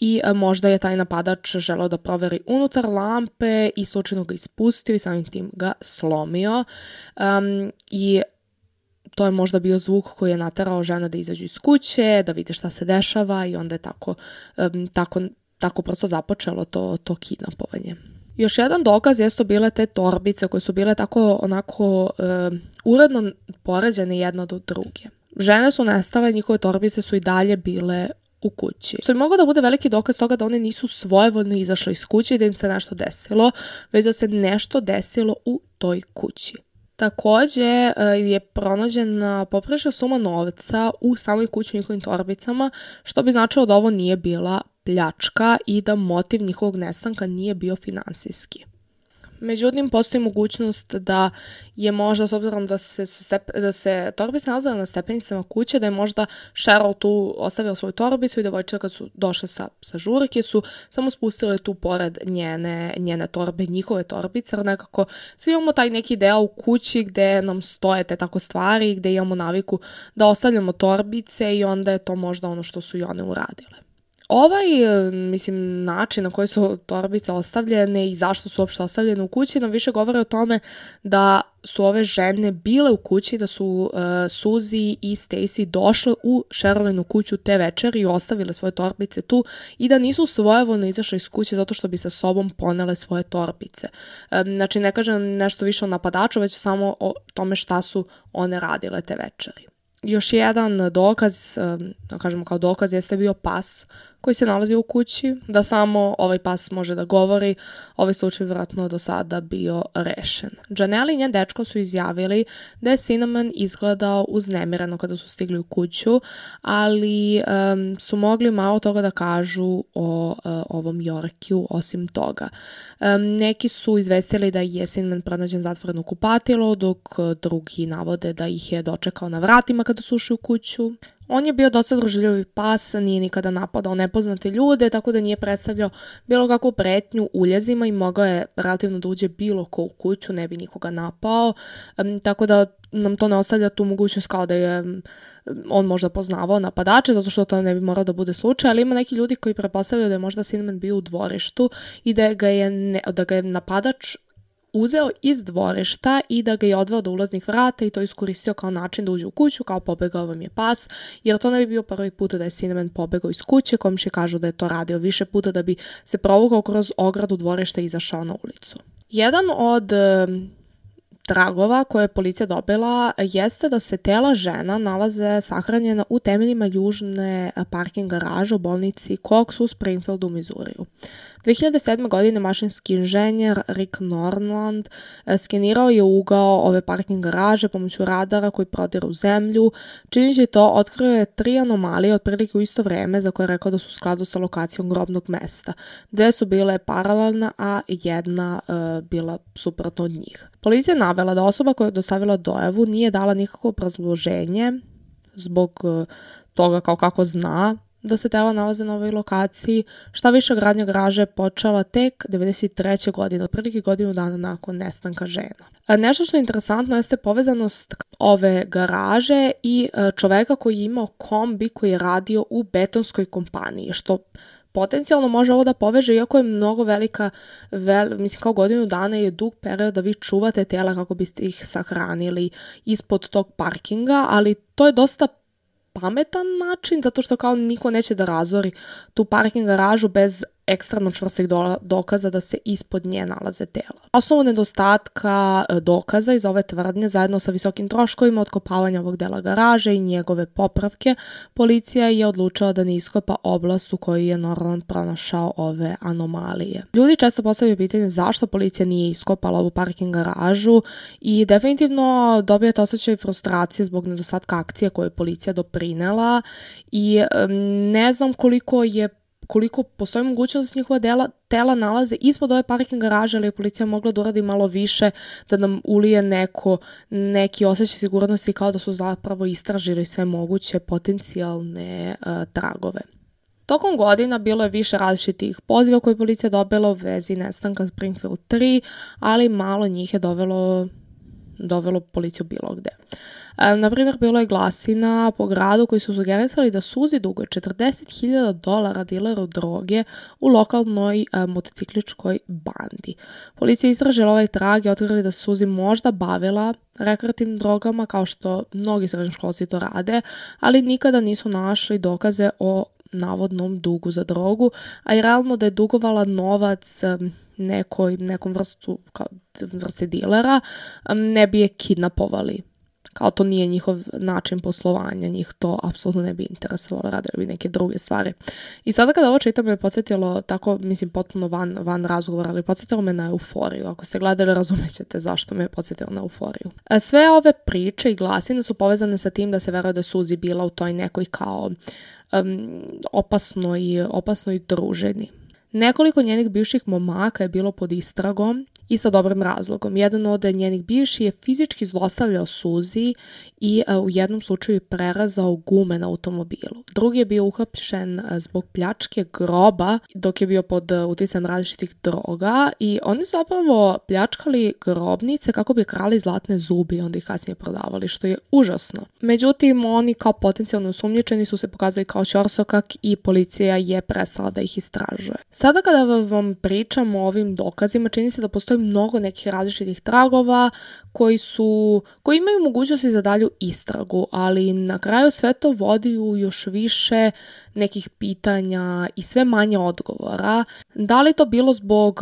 I možda je taj napadač želeo da proveri unutar lampe i slučajno ga ispustio i samim tim ga slomio um, i to je možda bio zvuk koji je naterao žena da izađu iz kuće, da vide šta se dešava i onda je tako, um, tako, tako prosto započelo to, to kidnapovanje. Još jedan dokaz jesu bile te torbice koje su bile tako onako um, uredno poređene jedna do druge. Žene su nestale, njihove torbice su i dalje bile u kući. Što bi moglo da bude veliki dokaz toga da one nisu svojevoljno izašle iz kuće i da im se nešto desilo, već da se nešto desilo u toj kući. Takođe e, je pronađena poprečna suma novca u samoj kući u njihovim torbicama, što bi značilo da ovo nije bila pljačka i da motiv njihovog nestanka nije bio finansijski. Međutim, postoji mogućnost da je možda, s obzirom da se, step, da se torbice nalazila na stepenicama kuće, da je možda Cheryl tu ostavila svoju torbicu i devojčica kad su došle sa, sa žurke su samo spustile tu pored njene, njene torbe, njihove torbice, jer nekako svi imamo taj neki deo u kući gde nam stoje te tako stvari, gde imamo naviku da ostavljamo torbice i onda je to možda ono što su i one uradile. Ovaj, e, mislim, način na koji su torbice ostavljene i zašto su uopšte ostavljene u kući nam više govore o tome da su ove žene bile u kući, da su uh, Suzy i Stacy došle u Sherlinu kuću te večeri i ostavile svoje torbice tu i da nisu svojevoljno izašle iz kuće zato što bi sa sobom ponele svoje torbice. Um, znači, ne kažem nešto više o napadaču, već samo o tome šta su one radile te večeri. Još jedan dokaz, da kažemo kao dokaz, jeste bio pas koji se nalazi u kući, da samo ovaj pas može da govori, ovaj slučaj vjerojatno do sada bio rešen. Janelle i njen dečko su izjavili da je Cinnamon izgledao uznemireno kada su stigli u kuću, ali um, su mogli malo toga da kažu o uh, ovom Jorkiju osim toga. Um, neki su izvestili da je Cinnamon pronađen zatvoren u kupatilo, dok drugi navode da ih je dočekao na vratima kada su ušli u kuću. On je bio dosta druželjivi pas, nije nikada napadao nepoznate ljude, tako da nije predstavljao bilo kakvu pretnju uljezima i mogao je relativno da uđe bilo ko u kuću, ne bi nikoga napao, tako da nam to ne ostavlja tu mogućnost kao da je on možda poznavao napadače, zato što to ne bi morao da bude slučaj, ali ima neki ljudi koji prepostavljaju da je možda Cinnamon bio u dvorištu i da ga je, ne, da ga je napadač uzeo iz dvorišta i da ga je odveo do ulaznih vrata i to iskoristio kao način da uđe u kuću, kao pobegao vam je pas, jer to ne bi bio prvi put da je Cinnamon pobegao iz kuće, komši kažu da je to radio više puta da bi se provukao kroz ogradu dvorišta i izašao na ulicu. Jedan od tragova koje je policija dobila jeste da se tela žena nalaze sahranjena u temeljima južne parking garaže u bolnici Cox u Springfieldu Mizuriju. 2007. godine mašinski inženjer Rick Norland e, skenirao je ugao ove parking garaže pomoću radara koji prodira u zemlju. Činići to, otkrio je tri anomalije otprilike u isto vreme za koje je rekao da su u skladu sa lokacijom grobnog mesta. Dve su bile paralelne, a jedna uh, bila suprotno od njih. Policija je navela da osoba koja je dostavila dojavu nije dala nikakvo obrazloženje zbog uh, toga kao kako zna da se tela nalaze na ovoj lokaciji. Šta više, gradnja garaže je počela tek 93. godine, otprilike godinu dana nakon nestanka žena. Nešto što je interesantno jeste povezanost ove garaže i e, čoveka koji je imao kombi koji je radio u betonskoj kompaniji, što potencijalno može ovo da poveže, iako je mnogo velika, vel, mislim kao godinu dana je dug period da vi čuvate tela kako biste ih sahranili ispod tog parkinga, ali to je dosta pametan način, zato što kao niko neće da razori tu parking garažu bez ekstremno čvrstih do, dokaza da se ispod nje nalaze tela. Osnovu nedostatka e, dokaza iz ove tvrdnje zajedno sa visokim troškovima otkopavanja ovog dela garaže i njegove popravke, policija je odlučila da ne iskopa oblast u kojoj je Norland pronašao ove anomalije. Ljudi često postavljaju pitanje zašto policija nije iskopala ovu parking garažu i definitivno dobijate osjećaj frustracije zbog nedostatka akcije koje je policija doprinela i ne znam koliko je koliko postoji mogućnost da njihova dela, tela nalaze ispod ove parking garaže, ali je policija mogla da uradi malo više, da nam ulije neko, neki osjećaj sigurnosti kao da su zapravo istražili sve moguće potencijalne uh, tragove. Tokom godina bilo je više različitih poziva koje je policija dobila u vezi nestanka Springfield 3, ali malo njih je dovelo, dovelo policiju bilo gde. Uh, Na primjer, bilo je glasina po gradu koji su sugerisali da Suzi dugo 40.000 dolara dileru droge u lokalnoj a, motocikličkoj bandi. Policija istražila ovaj trag i otkrili da Suzi možda bavila rekreativnim drogama kao što mnogi srednjoškolci to rade, ali nikada nisu našli dokaze o navodnom dugu za drogu, a i realno da je dugovala novac nekoj, nekom vrstu, kao vrsti dilera, ne bi je kidnapovali kao to nije njihov način poslovanja, njih to apsolutno ne bi interesovalo, radili bi neke druge stvari. I sada kada ovo čitam me podsjetilo tako, mislim, potpuno van, van razgovora, ali podsjetilo me na euforiju. Ako ste gledali, [LAUGHS] razumećete zašto me je podsjetilo na euforiju. Sve ove priče i glasine su povezane sa tim da se veruje da Suzi bila u toj nekoj kao um, opasnoj, opasnoj druženi. Nekoliko njenih bivših momaka je bilo pod istragom i sa dobrim razlogom. Jedan od njenih bivši je fizički zlostavljao Suzi i uh, u jednom slučaju prerazao gume na automobilu. Drugi je bio uhapšen uh, zbog pljačke groba dok je bio pod uh, uticajem različitih droga i oni su zapravo pljačkali grobnice kako bi krali zlatne zubi i onda ih kasnije prodavali, što je užasno. Međutim, oni kao potencijalno osumnjičeni su se pokazali kao ćorsokak i policija je prestala da ih istražuje. Sada kada vam pričam o ovim dokazima, čini se da postoji mnogo nekih različitih tragova koji su, koji imaju mogućnosti za dalju istragu, ali na kraju sve to vodi u još više nekih pitanja i sve manje odgovora. Da li to bilo zbog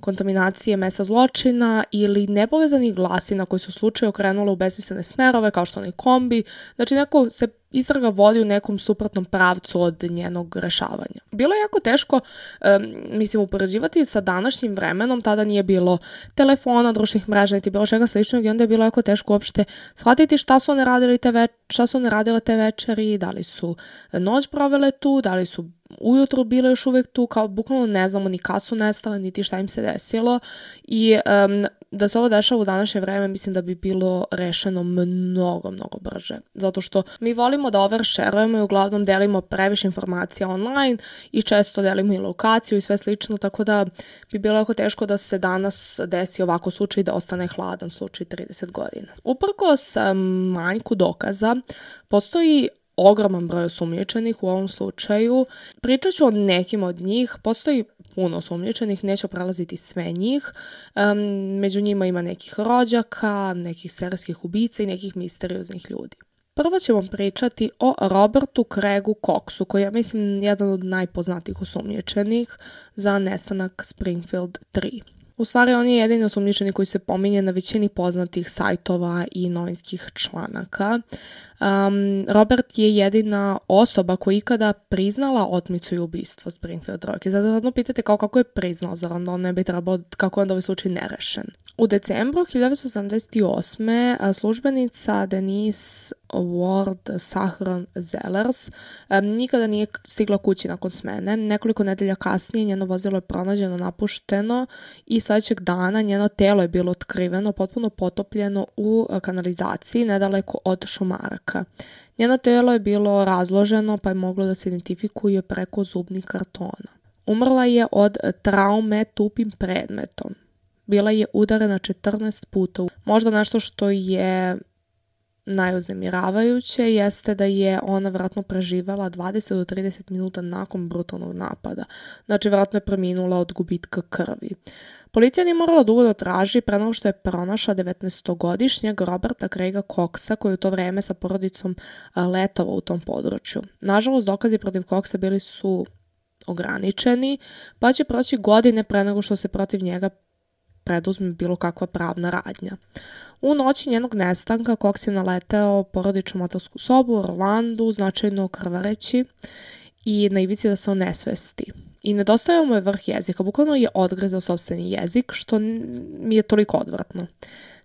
kontaminacije mesa zločina ili nepovezanih glasina koji su slučaju okrenule u besmislene smerove kao što onaj kombi. Znači neko se istraga vodi u nekom suprotnom pravcu od njenog rešavanja. Bilo je jako teško, mislim, upoređivati sa današnjim vremenom, tada nije bilo telefona, društvenih mreža niti bilo čega sličnog i onda je bilo jako teško uopšte shvatiti šta su one radili te več, šta su one radile te večeri, da li su noć provele tu, da li su ujutro bile još uvek tu, kao bukvalno ne znamo ni kad su nestale, niti šta im se desilo i um, da se ovo dešava u današnje vreme mislim da bi bilo rešeno mnogo, mnogo brže. Zato što mi volimo da overshareujemo i uglavnom delimo previše informacija online i često delimo i lokaciju i sve slično, tako da bi bilo jako teško da se danas desi ovako slučaj da ostane hladan slučaj 30 godina. Uprkos manjku dokaza, postoji ogroman broj osumnjičenih u ovom slučaju. Pričat ću o nekim od njih. Postoji puno osumnjičenih, neću prelaziti sve njih. Um, među njima ima nekih rođaka, nekih serijskih ubica i nekih misterioznih ljudi. Prvo ćemo pričati o Robertu Craigu Coxu, koji je, mislim, jedan od najpoznatijih osumnjičenih za nestanak Springfield 3. U stvari, on je jedini osumnjičeni koji se pominje na većini poznatih sajtova i novinskih članaka. Um, Robert je jedina osoba koja ikada priznala otmicu i ubistvo Springfield Rock. I zato pitate kao kako je priznao, zar onda on ne bi trebao, kako je onda ovaj slučaj nerešen. U decembru 1988. službenica Denise Ward Sahron Zellers nikada nije stigla kući nakon smene. Nekoliko nedelja kasnije njeno vozilo je pronađeno napušteno i sledećeg dana njeno telo je bilo otkriveno, potpuno potopljeno u kanalizaciji nedaleko od Šumaraka čoveka. Njeno telo je bilo razloženo pa je moglo da se identifikuje preko zubnih kartona. Umrla je od traume tupim predmetom. Bila je udarena 14 puta. Možda nešto što je najuznemiravajuće jeste da je ona vratno preživela 20 do 30 minuta nakon brutalnog napada. Znači, vratno je preminula od gubitka krvi. Policija nije morala dugo da traži pre nego što je pronašla 19-godišnjeg Roberta Craiga Coxa koji u to vreme sa porodicom letovao u tom području. Nažalost, dokazi protiv Coxa bili su ograničeni, pa će proći godine pre nego što se protiv njega preduzme bilo kakva pravna radnja. U noći njenog nestanka Cox je naleteo porodičnu motelsku sobu u Orlandu, značajno krvareći i na ivici da se on nesvesti i nedostajao mu je vrh jezika, bukvalno je odgrezao sobstveni jezik, što mi je toliko odvratno.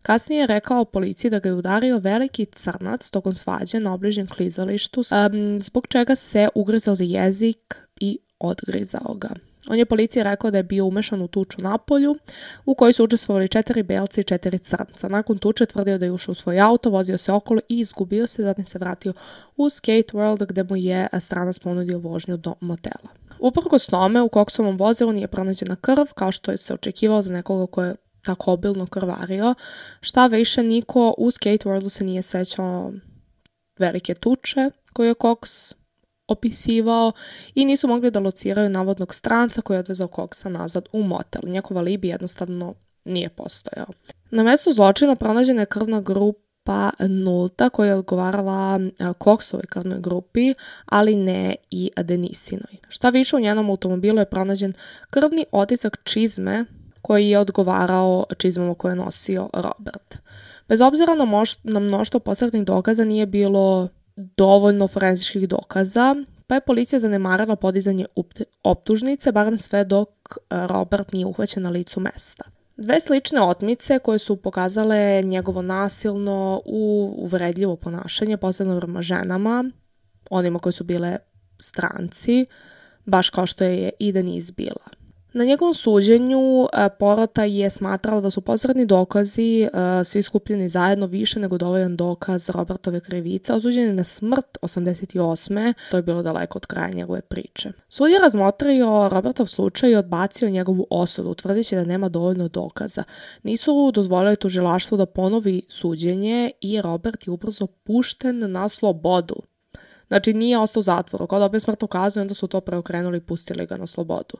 Kasnije je rekao policiji da ga je udario veliki crnac tokom svađe na obližnjem klizalištu, um, zbog čega se ugrizao za jezik i odgrizao ga. On je policiji rekao da je bio umešan u tuču na polju, u kojoj su učestvovali četiri belci i četiri crnca. Nakon tuče tvrdio da je ušao u svoj auto, vozio se okolo i izgubio se, zatim se vratio u Skate World gde mu je stranac ponudio vožnju do motela. Uprkos tome, u koksovom vozilu nije pronađena krv, kao što je se očekivao za nekoga ko je tako obilno krvario. Šta više, niko u skate worldu se nije sećao velike tuče koje je Cox opisivao i nisu mogli da lociraju navodnog stranca koji je odvezao Coxa nazad u motel. Njegova libi jednostavno nije postojao. Na mestu zločina pronađena je krvna grupa pa nulta koja je odgovarala Koksovoj krvnoj grupi, ali ne i Denisinoj. Šta više u njenom automobilu je pronađen krvni otisak čizme koji je odgovarao čizmama koje je nosio Robert. Bez obzira na, moš, na mnoštvo posrednih dokaza nije bilo dovoljno forenzičkih dokaza, pa je policija zanemarala podizanje optužnice, barem sve dok Robert nije uhvaćen na licu mesta. Dve slične otmice koje su pokazale njegovo nasilno uvredljivo ponašanje, posebno prema ženama, onima koji su bile stranci, baš kao što je i Denise bila. Na njegovom suđenju e, porota je smatrala da su posredni dokazi e, svi skupljeni zajedno više nego dovoljan dokaz Robertove krivice, osuđen je na smrt 88. To je bilo daleko od kraja njegove priče. Sud je razmotrio Robertov slučaj i odbacio njegovu osudu, tvrdeći da nema dovoljno dokaza. Nisu dozvolili tužilaštvu da ponovi suđenje i Robert je ubrzo pušten na slobodu. Znači nije ostao u zatvoru, kao dobio smrtnu kaznu onda su to preokrenuli i pustili ga na slobodu.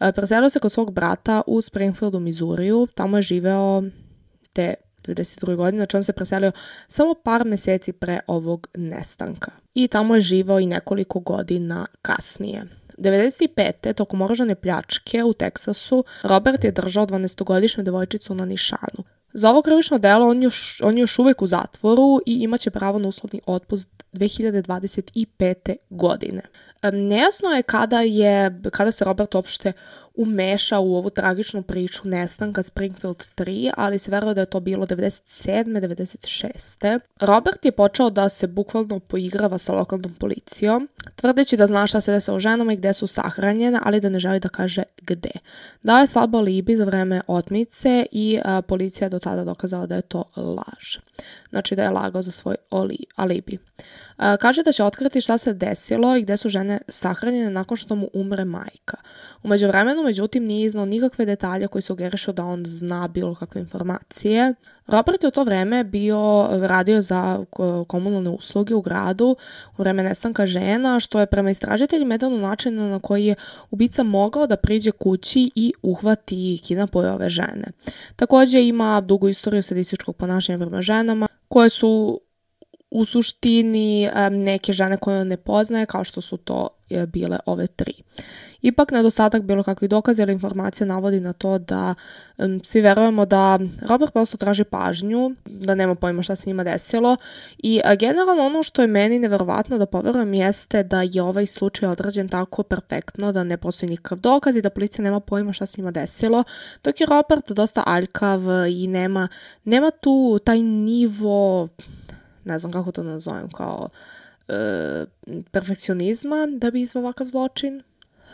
E, preselio se kod svog brata u Springfieldu, Mizuriju, tamo je živeo te 92. godine, znači on se preselio samo par meseci pre ovog nestanka. I tamo je živao i nekoliko godina kasnije. 95. tokom oružane pljačke u Teksasu, Robert je držao 12-godišnju devojčicu na nišanu. Za ovo krivično delo on, još, on još uvek u zatvoru i imaće pravo na uslovni otpust 2025. godine. Nejasno je kada, je kada se Robert uopšte umeša u ovu tragičnu priču nestanka Springfield 3, ali se veruje da je to bilo 97. 96. Robert je počeo da se bukvalno poigrava sa lokalnom policijom, tvrdeći da zna šta se desa o ženama i gde su sahranjene, ali da ne želi da kaže gde. Dao je slabo alibi za vreme otmice i a, policija je do tada dokazala da je to laž. Znači da je lagao za svoj alibi. Kaže da će otkriti šta se desilo i gde su žene sahranjene nakon što mu umre majka. Umeđu vremenu, međutim, nije iznao nikakve detalje koji sugerišu da on zna bilo kakve informacije. Robert je u to vreme bio, radio za komunalne usluge u gradu u vreme nestanka žena, što je prema istražiteljima jedan od načina na koji je ubica mogao da priđe kući i uhvati i kidnapuje ove žene. Takođe ima dugu istoriju sadističkog ponašanja prema ženama, koje su u suštini neke žene koje ne poznaje, kao što su to bile ove tri. Ipak nedostatak bilo kakvih dokaza ili informacija navodi na to da um, svi verujemo da Robert prosto traži pažnju, da nema pojma šta se njima desilo i a, generalno ono što je meni neverovatno da poverujem jeste da je ovaj slučaj odrađen tako perfektno da ne postoji nikakav dokaz i da policija nema pojma šta se njima desilo, dok je Robert dosta aljkav i nema, nema tu taj nivo ne znam kako to nazovem, kao e, perfekcionizma da bi izvao ovakav zločin.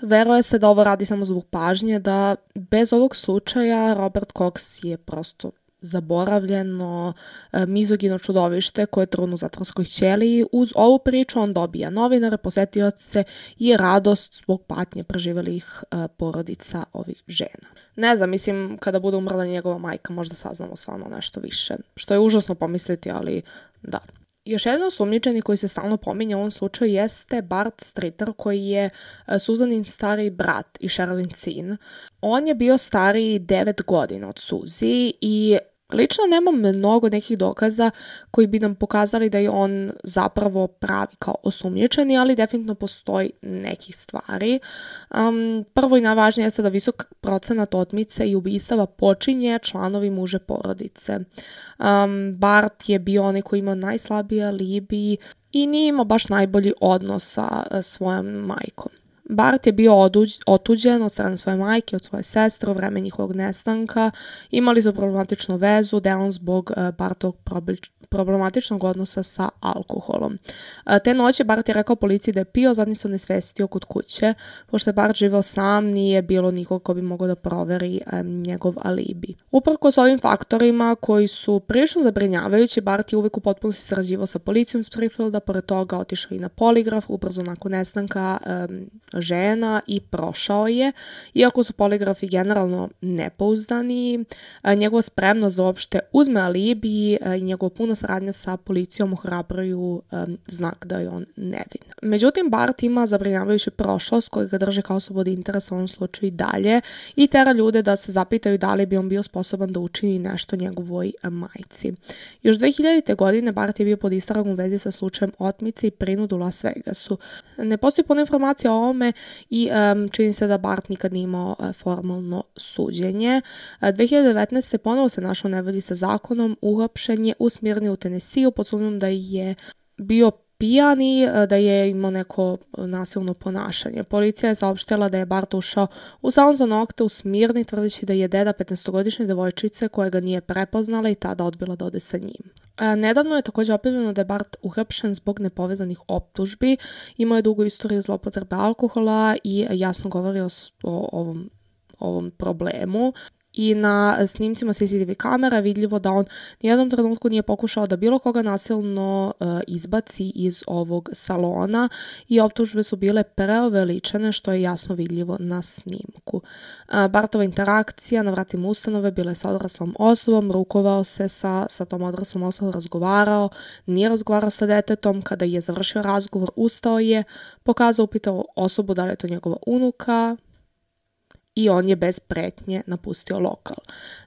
Veruje se da ovo radi samo zbog pažnje, da bez ovog slučaja Robert Cox je prosto zaboravljeno, e, mizogino čudovište koje je trudno u zatvorskoj ćeliji. Uz ovu priču on dobija novinare, posetioce i radost zbog patnje preživelih e, porodica ovih žena. Ne znam, mislim, kada bude umrla njegova majka, možda saznamo stvarno nešto više. Što je užasno pomisliti, ali da. Još jedan osumnjičeni koji se stalno pominja u ovom slučaju jeste Bart Streeter koji je e, Suzanin stari brat i Sherilyn sin. On je bio stariji 9 godina od Suzi i Lično nemam mnogo nekih dokaza koji bi nam pokazali da je on zapravo pravi kao osumnjičeni, ali definitivno postoji nekih stvari. Um, prvo i najvažnije je da visok procenat otmice i ubistava počinje članovi muže porodice. Um, Bart je bio onaj koji imao najslabije alibi i nije imao baš najbolji odnos sa svojom majkom. Bart je bio oduđ, otuđen od strane svoje majke, od svoje sestre u vreme njihovog nestanka. Imali su problematičnu vezu, delom zbog uh, Bartovog problematičnog odnosa sa alkoholom. Uh, te noće Bart je rekao policiji da je pio, zadnji se nesvestio kod kuće. Pošto je Bart živao sam, nije bilo nikog ko bi mogao da proveri um, njegov alibi. Uprko s ovim faktorima koji su prilično zabrinjavajući, Bart je uvek u potpunosti sarađivao sa policijom Springfielda, pored toga otišao i na poligraf, ubrzo nakon nestanka žena i prošao je. Iako su poligrafi generalno nepouzdani, njegova spremnost da uopšte uzme alibi i njegova puna saradnja sa policijom ohrabruju znak da je on nevin. Međutim, Bart ima zabrinjavajuću prošlost koji ga drže kao slobodi interesa u ovom slučaju i dalje i tera ljude da se zapitaju da li bi on bio sposoban da učini nešto njegovoj majci. Još 2000. godine Bart je bio pod istragom u vezi sa slučajem otmice i prinudu Las Vegasu. Ne postoji puno informacija o ovome i um, čini se da Bart nikad nije imao uh, formalno suđenje. Uh, 2019. ponovo se našao nevolji sa zakonom, uhapšen je u Smirni u Tenesiju pod sumnjom da je bio pijan i e, da je imao neko nasilno ponašanje. Policija je saopštila da je Bart ušao u salon za nokte u Smirni tvrdeći da je deda 15-godišnje devojčice koja ga nije prepoznala i tada odbila da ode sa njim. A, nedavno je takođe objavljeno da je Bart uhapšen zbog nepovezanih optužbi, imao je dugu istoriju zlopotrebe alkohola i jasno govori o, o ovom ovom problemu i na snimcima CCTV kamera vidljivo da on nijednom trenutku nije pokušao da bilo koga nasilno uh, izbaci iz ovog salona i optužbe su bile preoveličene što je jasno vidljivo na snimku. Uh, Bartova interakcija na vratima ustanove bila je sa odraslom osobom, rukovao se sa, sa tom odraslom osobom, razgovarao, nije razgovarao sa detetom, kada je završio razgovor, ustao je, pokazao, upitao osobu da li je to njegova unuka, i on je bez pretnje napustio lokal.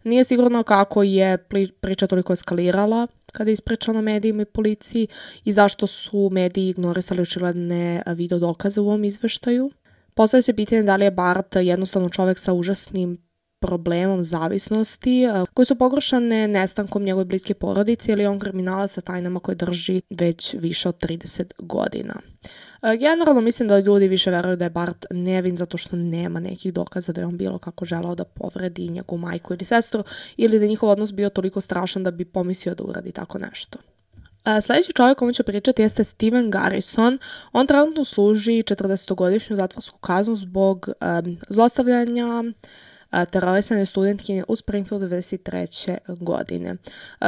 Nije sigurno kako je priča toliko eskalirala kada je ispričano medijima i policiji i zašto su mediji ignorisali očigledne video dokaze u ovom izveštaju. Postavlja se pitanje da li je Bart jednostavno čovek sa užasnim problemom zavisnosti koje su pogoršane nestankom njegove bliske porodice ili on kriminala sa tajnama koje drži već više od 30 godina. Generalno mislim da ljudi više veruju da je Bart nevin zato što nema nekih dokaza da je on bilo kako želao da povredi njegovu majku ili sestru ili da je njihov odnos bio toliko strašan da bi pomislio da uradi tako nešto. Sljedeći čovjek komu ću pričati jeste Steven Garrison. On trenutno služi 40-godišnju zatvorsku kaznu zbog um, zlostavljanja, terorisane studentkinje u Springfieldu 93. godine.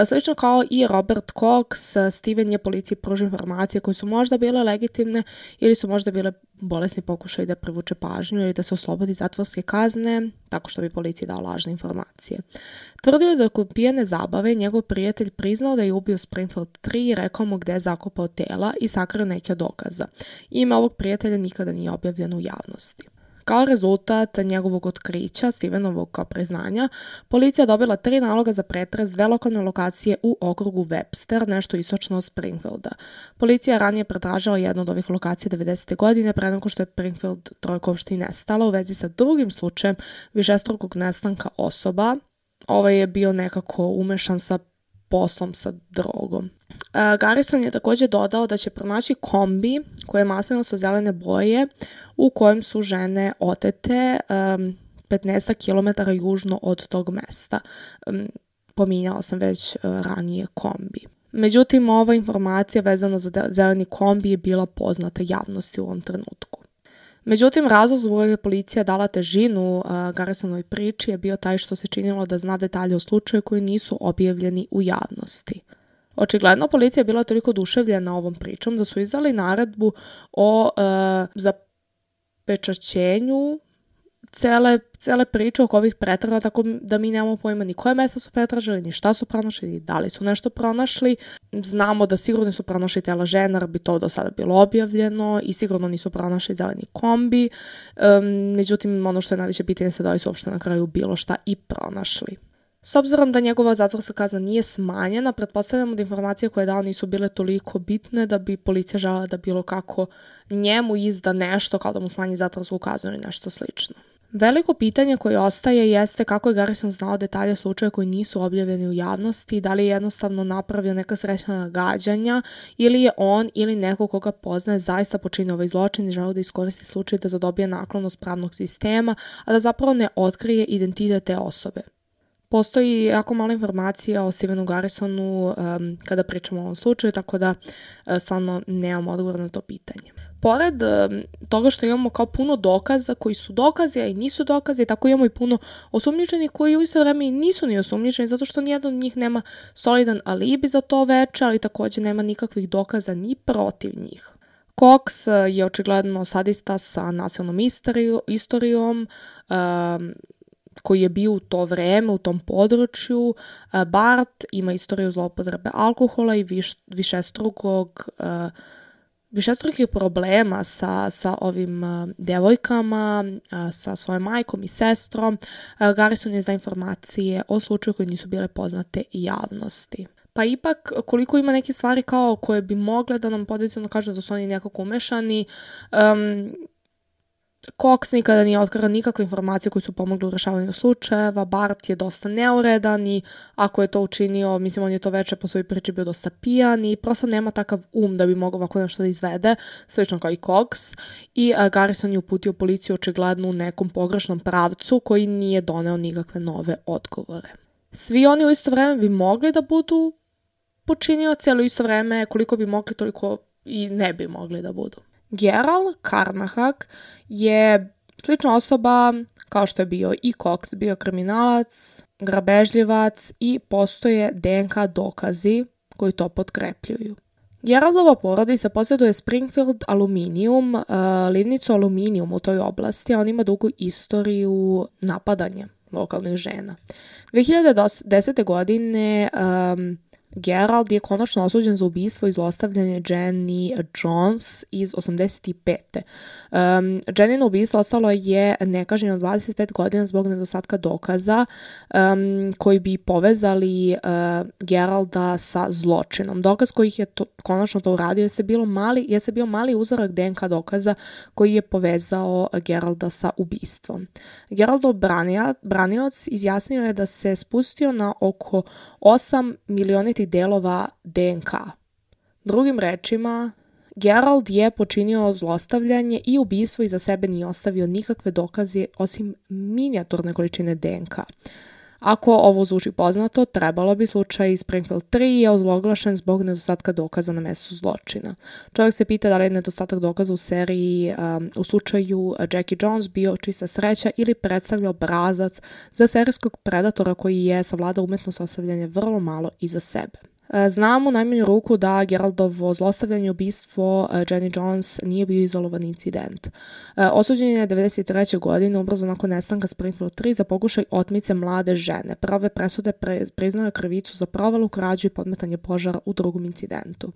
Slično kao i Robert Cox, Steven je policiji pružio informacije koje su možda bile legitimne ili su možda bile bolesni pokušaj da privuče pažnju ili da se oslobodi zatvorske kazne, tako što bi policiji dao lažne informacije. Tvrdio je da kod pijene zabave njegov prijatelj priznao da je ubio Springfield 3 i rekao mu gde je zakopao tela i sakrio neke dokaza. Ime ovog prijatelja nikada nije objavljeno u javnosti. Kao rezultat njegovog otkrića, Stevenovog priznanja, policija dobila tri naloga za pretres dve lokalne lokacije u okrugu Webster, nešto istočno od Springfielda. Policija ranije pretražila jednu od ovih lokacija 90. godine pre nego što je Springfield trojkovšti nestala u vezi sa drugim slučajem višestrukog nestanka osoba. Ovaj je bio nekako umešan sa poslom sa drogom. Garrison je takođe dodao da će pronaći kombi koje je maslinosto zelene boje u kojem su žene otete um, 15 km južno od tog mesta. Pominjala sam već uh, ranije kombi. Međutim, ova informacija vezana za zeleni kombi je bila poznata javnosti u ovom trenutku. Međutim, razlog zbog je policija dala težinu uh, Garrisonovoj priči je bio taj što se činilo da zna detalje o slučaju koji nisu objavljeni u javnosti. Očigledno policija je bila toliko oduševljena ovom pričom da su izdali naredbu o uh, zapečaćenju cele, cele priče oko ovih pretraga, tako da mi nemamo pojma ni koje mesta su pretražili, ni šta su pronašli, ni da li su nešto pronašli. Znamo da sigurno su pronašli tela žena, bi to do sada bilo objavljeno i sigurno nisu pronašli zeleni kombi. Um, međutim, ono što je najveće pitanje se da li su uopšte na kraju bilo šta i pronašli. S obzirom da njegova zatvorska kazna nije smanjena, pretpostavljamo da informacije koje je dao nisu bile toliko bitne da bi policija žela da bilo kako njemu izda nešto kao da mu smanji zatvorsku kaznu ili nešto slično. Veliko pitanje koje ostaje jeste kako je Garrison znao detalje slučaja koji nisu objavljeni u javnosti, da li je jednostavno napravio neka srećna nagađanja ili je on ili neko koga poznaje zaista počinio ovaj zločin i želeo da iskoristi slučaj da zadobije naklonost pravnog sistema, a da zapravo ne otkrije identitet te osobe. Postoji jako mala informacija o Stevenu Garrisonu um, kada pričamo o ovom slučaju, tako da uh, stvarno nemam odgovor na to pitanje. Pored toga što imamo kao puno dokaza koji su dokazi, a i nisu dokazi, tako imamo i puno osumnjičenih koji u isto vreme i nisu ni osumnjičeni, zato što nijedan od njih nema solidan alibi za to veče, ali takođe nema nikakvih dokaza ni protiv njih. Cox uh, je očigledno sadista sa nasilnom istorijom, um, koji je bio u to vreme u tom području. Bart ima istoriju zlopotrebe alkohola i viš, višestrukog višestrukih problema sa, sa ovim devojkama, sa svojom majkom i sestrom. Garrison je za informacije o slučaju koji nisu bile poznate javnosti. Pa ipak, koliko ima neke stvari kao koje bi mogle da nam potencijalno kažu da su oni nekako umešani, um, Cox nikada nije otkrila nikakve informacije koje su pomogle u rešavanju slučajeva, Bart je dosta neuredan i ako je to učinio, mislim on je to veče po svojoj priči bio dosta pijan i prosto nema takav um da bi mogao ovako nešto da izvede, slično kao i Cox. I uh, Garrison je uputio policiju očigledno u nekom pogrešnom pravcu koji nije doneo nikakve nove odgovore. Svi oni u isto vreme bi mogli da budu počinioci, ali u isto vreme koliko bi mogli, toliko i ne bi mogli da budu. Geral Karnahak je slična osoba kao što je bio i Cox, bio kriminalac, grabežljivac i postoje DNK dokazi koji to potkrepljuju. Geraldova porodica posjeduje Springfield Aluminium, uh, livnicu Aluminium u toj oblasti, a on ima dugu istoriju napadanja lokalnih žena. 2010. godine um, Gerald je konačno osuđen za ubistvo i zlostavljanje Jenny Jones iz 85. Um, Jennino ubistvo ostalo je nekažnjeno 25 godina zbog nedostatka dokaza um, koji bi povezali uh, Geralda sa zločinom. Dokaz koji je to, konačno to uradio je se, bilo mali, je se bio mali uzorak DNK dokaza koji je povezao Geralda sa ubistvom. Geraldov branioc izjasnio je da se spustio na oko 8 milionitih delova DNK. Drugim rečima, Gerald je počinio zlostavljanje i ubistvo i za sebe nije ostavio nikakve dokaze osim minijaturne količine DNK. Ako ovo zvuči poznato, trebalo bi slučaj Springfield 3 je ozloglašen zbog nedostatka dokaza na mestu zločina. Čovjek se pita da li je nedostatak dokaza u seriji um, u slučaju Jackie Jones bio čista sreća ili predstavlja obrazac za serijskog predatora koji je savladao umetnost ostavljanja vrlo malo iza sebe. E, Znam u najmanju ruku da Geraldovo zlostavljanje i ubistvo e, Jenny Jones nije bio izolovan incident. E, osuđen je 93. godine, ubrzo nakon nestanka Springfield 3, za pokušaj otmice mlade žene. Prve presude pre, priznao krivicu za provalu, krađu i podmetanje požara u drugom incidentu.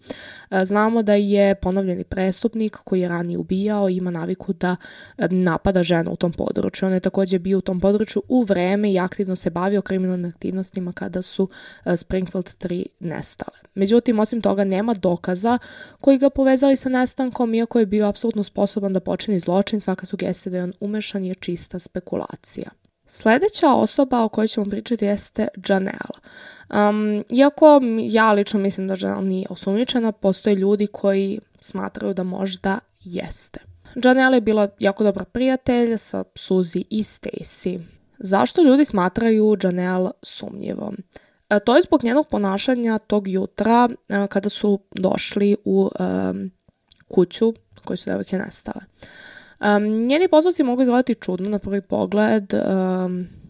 Znamo da je ponovljeni prestupnik koji je ranije ubijao i ima naviku da napada ženu u tom području. On je takođe bio u tom području u vreme i aktivno se bavio kriminalnim aktivnostima kada su Springfield 3 ne nestale. Međutim, osim toga nema dokaza koji ga povezali sa nestankom, iako je bio apsolutno sposoban da počini zločin, svaka sugestija da je on umešan je čista spekulacija. Sledeća osoba o kojoj ćemo pričati jeste Janelle. Um, iako ja lično mislim da Janelle nije osumnjičena, postoje ljudi koji smatraju da možda jeste. Janelle je bila jako dobra prijatelj sa Suzy i Stacy. Zašto ljudi smatraju Janelle sumnjivom? E, to je zbog njenog ponašanja tog jutra e, kada su došli u um, kuću koju su devojke nestale. Njeni postupci mogu izgledati čudno na prvi pogled,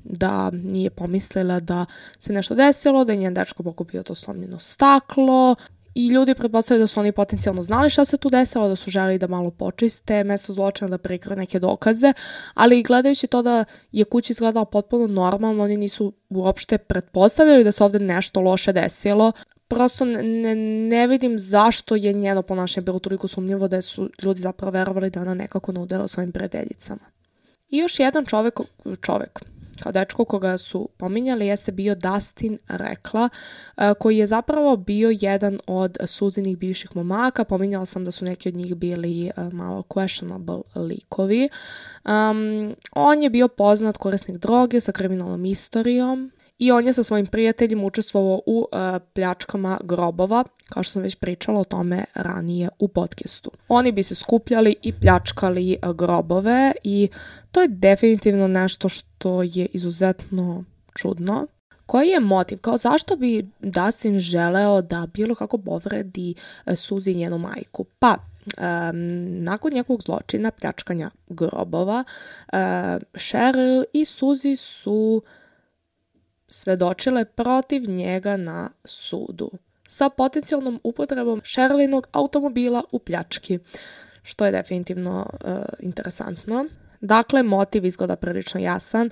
da nije pomislila da se nešto desilo, da je njen dečko pokupio to slomljeno staklo, I ljudi pretpostavljaju da su oni potencijalno znali šta se tu desilo, da su želi da malo počiste mesto zločina, da prikriju neke dokaze, ali gledajući to da je kuća izgledala potpuno normalno, oni nisu uopšte pretpostavili da se ovde nešto loše desilo. Prosto ne, ne vidim zašto je njeno ponašanje bilo toliko sumnjivo da su ljudi zapravo verovali da ona nekako nudela svojim predeljicama. I još jedan čovek, čovek, kao dečko koga su pominjali jeste bio Dustin Rekla, e, koji je zapravo bio jedan od suzinih bivših momaka. Pominjala sam da su neki od njih bili e, malo questionable likovi. Um, on je bio poznat korisnik droge sa kriminalnom istorijom i on je sa svojim prijateljima učestvovao u uh, pljačkama grobova, kao što sam već pričala o tome ranije u podcastu. Oni bi se skupljali i pljačkali uh, grobove i to je definitivno nešto što je izuzetno čudno. Koji je motiv? Kao zašto bi Dustin želeo da bilo kako povredi uh, Suzi njenu majku? Pa, Um, nakon njegovog zločina, pljačkanja grobova, uh, Cheryl i Suzy su svedočile protiv njega na sudu sa potencijalnom upotrebom Šerlinog automobila u pljački, što je definitivno uh, interesantno. Dakle, motiv izgleda prilično jasan.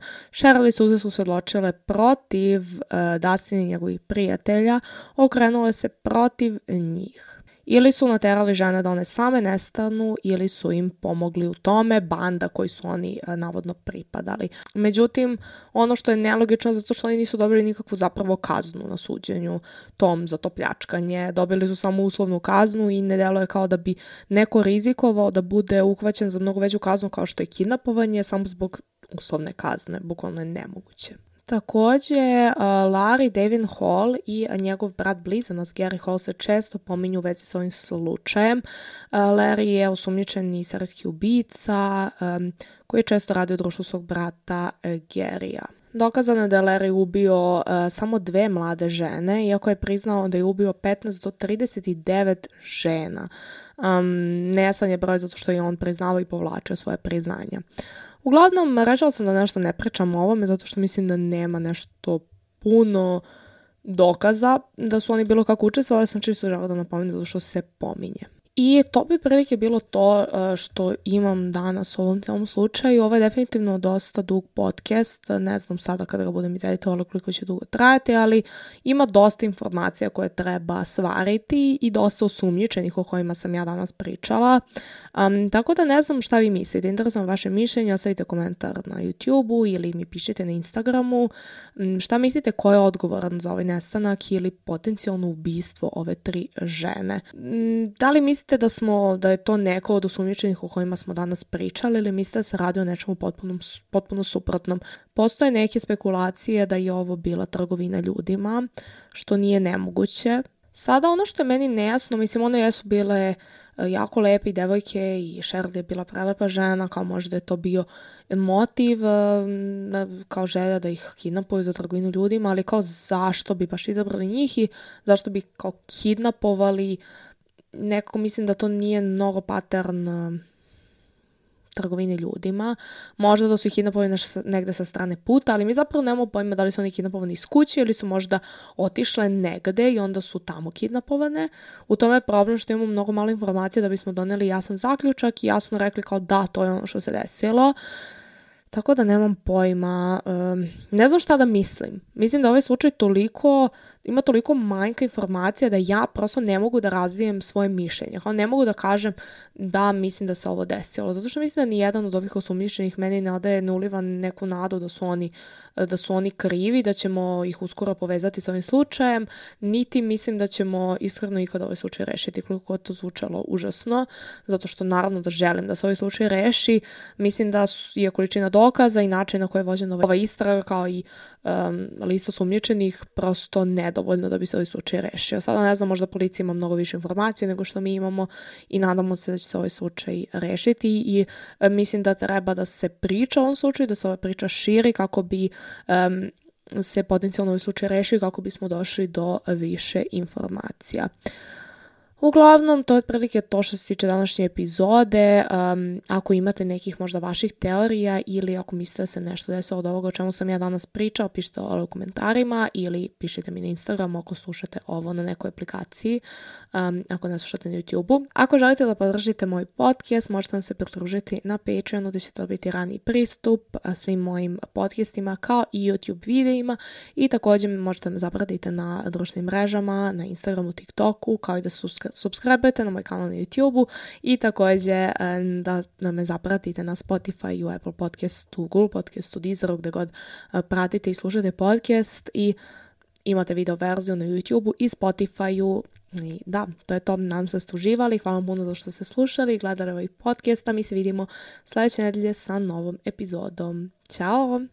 I Suze su odločile protiv uh, Dustin i njegovih prijatelja, okrenule se protiv njih. Ili su naterali žene da one same nestanu ili su im pomogli u tome, banda koji su oni e, navodno pripadali. Međutim, ono što je nelogično zato što oni nisu dobili nikakvu zapravo kaznu na suđenju tom za to pljačkanje. Dobili su samo uslovnu kaznu i ne delo je kao da bi neko rizikovao da bude uhvaćen za mnogo veću kaznu kao što je kidnapovanje samo zbog uslovne kazne. Bukvalno je nemoguće. Takođe, uh, Larry Devin Hall i njegov brat blizanac Gary Hall se često pominju u vezi sa ovim slučajem. Uh, Larry je osumnjičeni serijski ubica um, koji je često radio u društvu svog brata Gary'a. Dokazano je da je Larry ubio samo dve mlade žene, iako je priznao da je ubio 15 do 39 žena. Um, je broj zato što je on priznao i povlačio svoje priznanja. Uglavnom, rečala sam da nešto ne pričam o ovome zato što mislim da nema nešto puno dokaza da su oni bilo kako učestvovali, sam čisto žela da napomenem zato što se pominje. I to bi prilike bilo to uh, što imam danas u ovom celom slučaju. Ovo je definitivno dosta dug podcast, ne znam sada kada ga budem izeditovala koliko će dugo trajati, ali ima dosta informacija koje treba svariti i dosta osumnjičenih o kojima sam ja danas pričala. Um, tako da ne znam šta vi mislite, interesujem vaše mišljenje, ostavite komentar na YouTube-u ili mi pišite na Instagramu. Um, šta mislite ko je odgovoran za ovaj nestanak ili potencijalno ubistvo ove tri žene? Um, da li mislite da smo, da je to neko od osumnjičenih o kojima smo danas pričali ili mislite da se radi o nečemu potpuno, potpuno suprotnom? Postoje neke spekulacije da je ovo bila trgovina ljudima, što nije nemoguće. Sada ono što je meni nejasno, mislim one jesu bile E, jako lepe devojke i Cheryl je bila prelepa žena, kao možda je to bio motiv, e, kao želja da ih kidnapuju za trgovinu ljudima, ali kao zašto bi baš izabrali njih i zašto bi kao kidnapovali nekako mislim da to nije mnogo pattern trgovini ljudima. Možda da su ih kidnapovali negde sa strane puta, ali mi zapravo nemamo pojma da li su oni kidnapovani iz kuće ili su možda otišle negde i onda su tamo kidnapovane. U tome je problem što imamo mnogo malo informacije da bismo doneli jasan zaključak i jasno rekli kao da, to je ono što se desilo. Tako da nemam pojma, um, ne znam šta da mislim. Mislim da ovaj slučaj toliko, ima toliko manjka informacija da ja prosto ne mogu da razvijem svoje mišljenje. Kao ne mogu da kažem da mislim da se ovo desilo. Zato što mislim da ni jedan od ovih osumnjičenih meni ne odaje, ne neku nadu da su oni da su oni krivi, da ćemo ih uskoro povezati sa ovim slučajem, niti mislim da ćemo iskreno ikada ovaj slučaj rešiti, koliko to zvučalo užasno, zato što naravno da želim da se ovaj slučaj reši. Mislim da je količina dokaza i način na koji je vođena ova istraga kao i um, lista sumnjičenih prosto nedovoljno da bi se ovaj slučaj rešio. Sada ne znam, možda policija ima mnogo više informacije nego što mi imamo i nadamo se da će se ovaj slučaj rešiti i um, mislim da treba da se priča o ovom slučaju, da se ova priča širi kako bi um, se potencijalno ovaj slučaj reši kako bismo došli do više informacija. Uglavnom, to je otprilike to što se tiče današnje epizode. Um, ako imate nekih možda vaših teorija ili ako mislite da se nešto desilo od ovoga o čemu sam ja danas pričao, pišite ovo u komentarima ili pišite mi na Instagramu ako slušate ovo na nekoj aplikaciji, um, ako ne slušate na YouTube-u. Ako želite da podržite moj podcast, možete nam se pridružiti na Patreonu gde ćete dobiti rani pristup svim mojim podcastima kao i YouTube videima i također možete me zapratiti na društvenim mrežama, na Instagramu, TikToku, kao i da su subscribe na moj kanal na YouTube-u i također da, da me zapratite na Spotify, u Apple Podcastu, Google Podcastu, Deezeru, gde god pratite i slušate podcast i imate video verziju na YouTube-u i Spotify-u i da, to je to. Nadam se da ste uživali. Hvala vam puno za što ste slušali i gledali ovaj podcast. A mi se vidimo sljedeće nedelje sa novom epizodom. Ćao!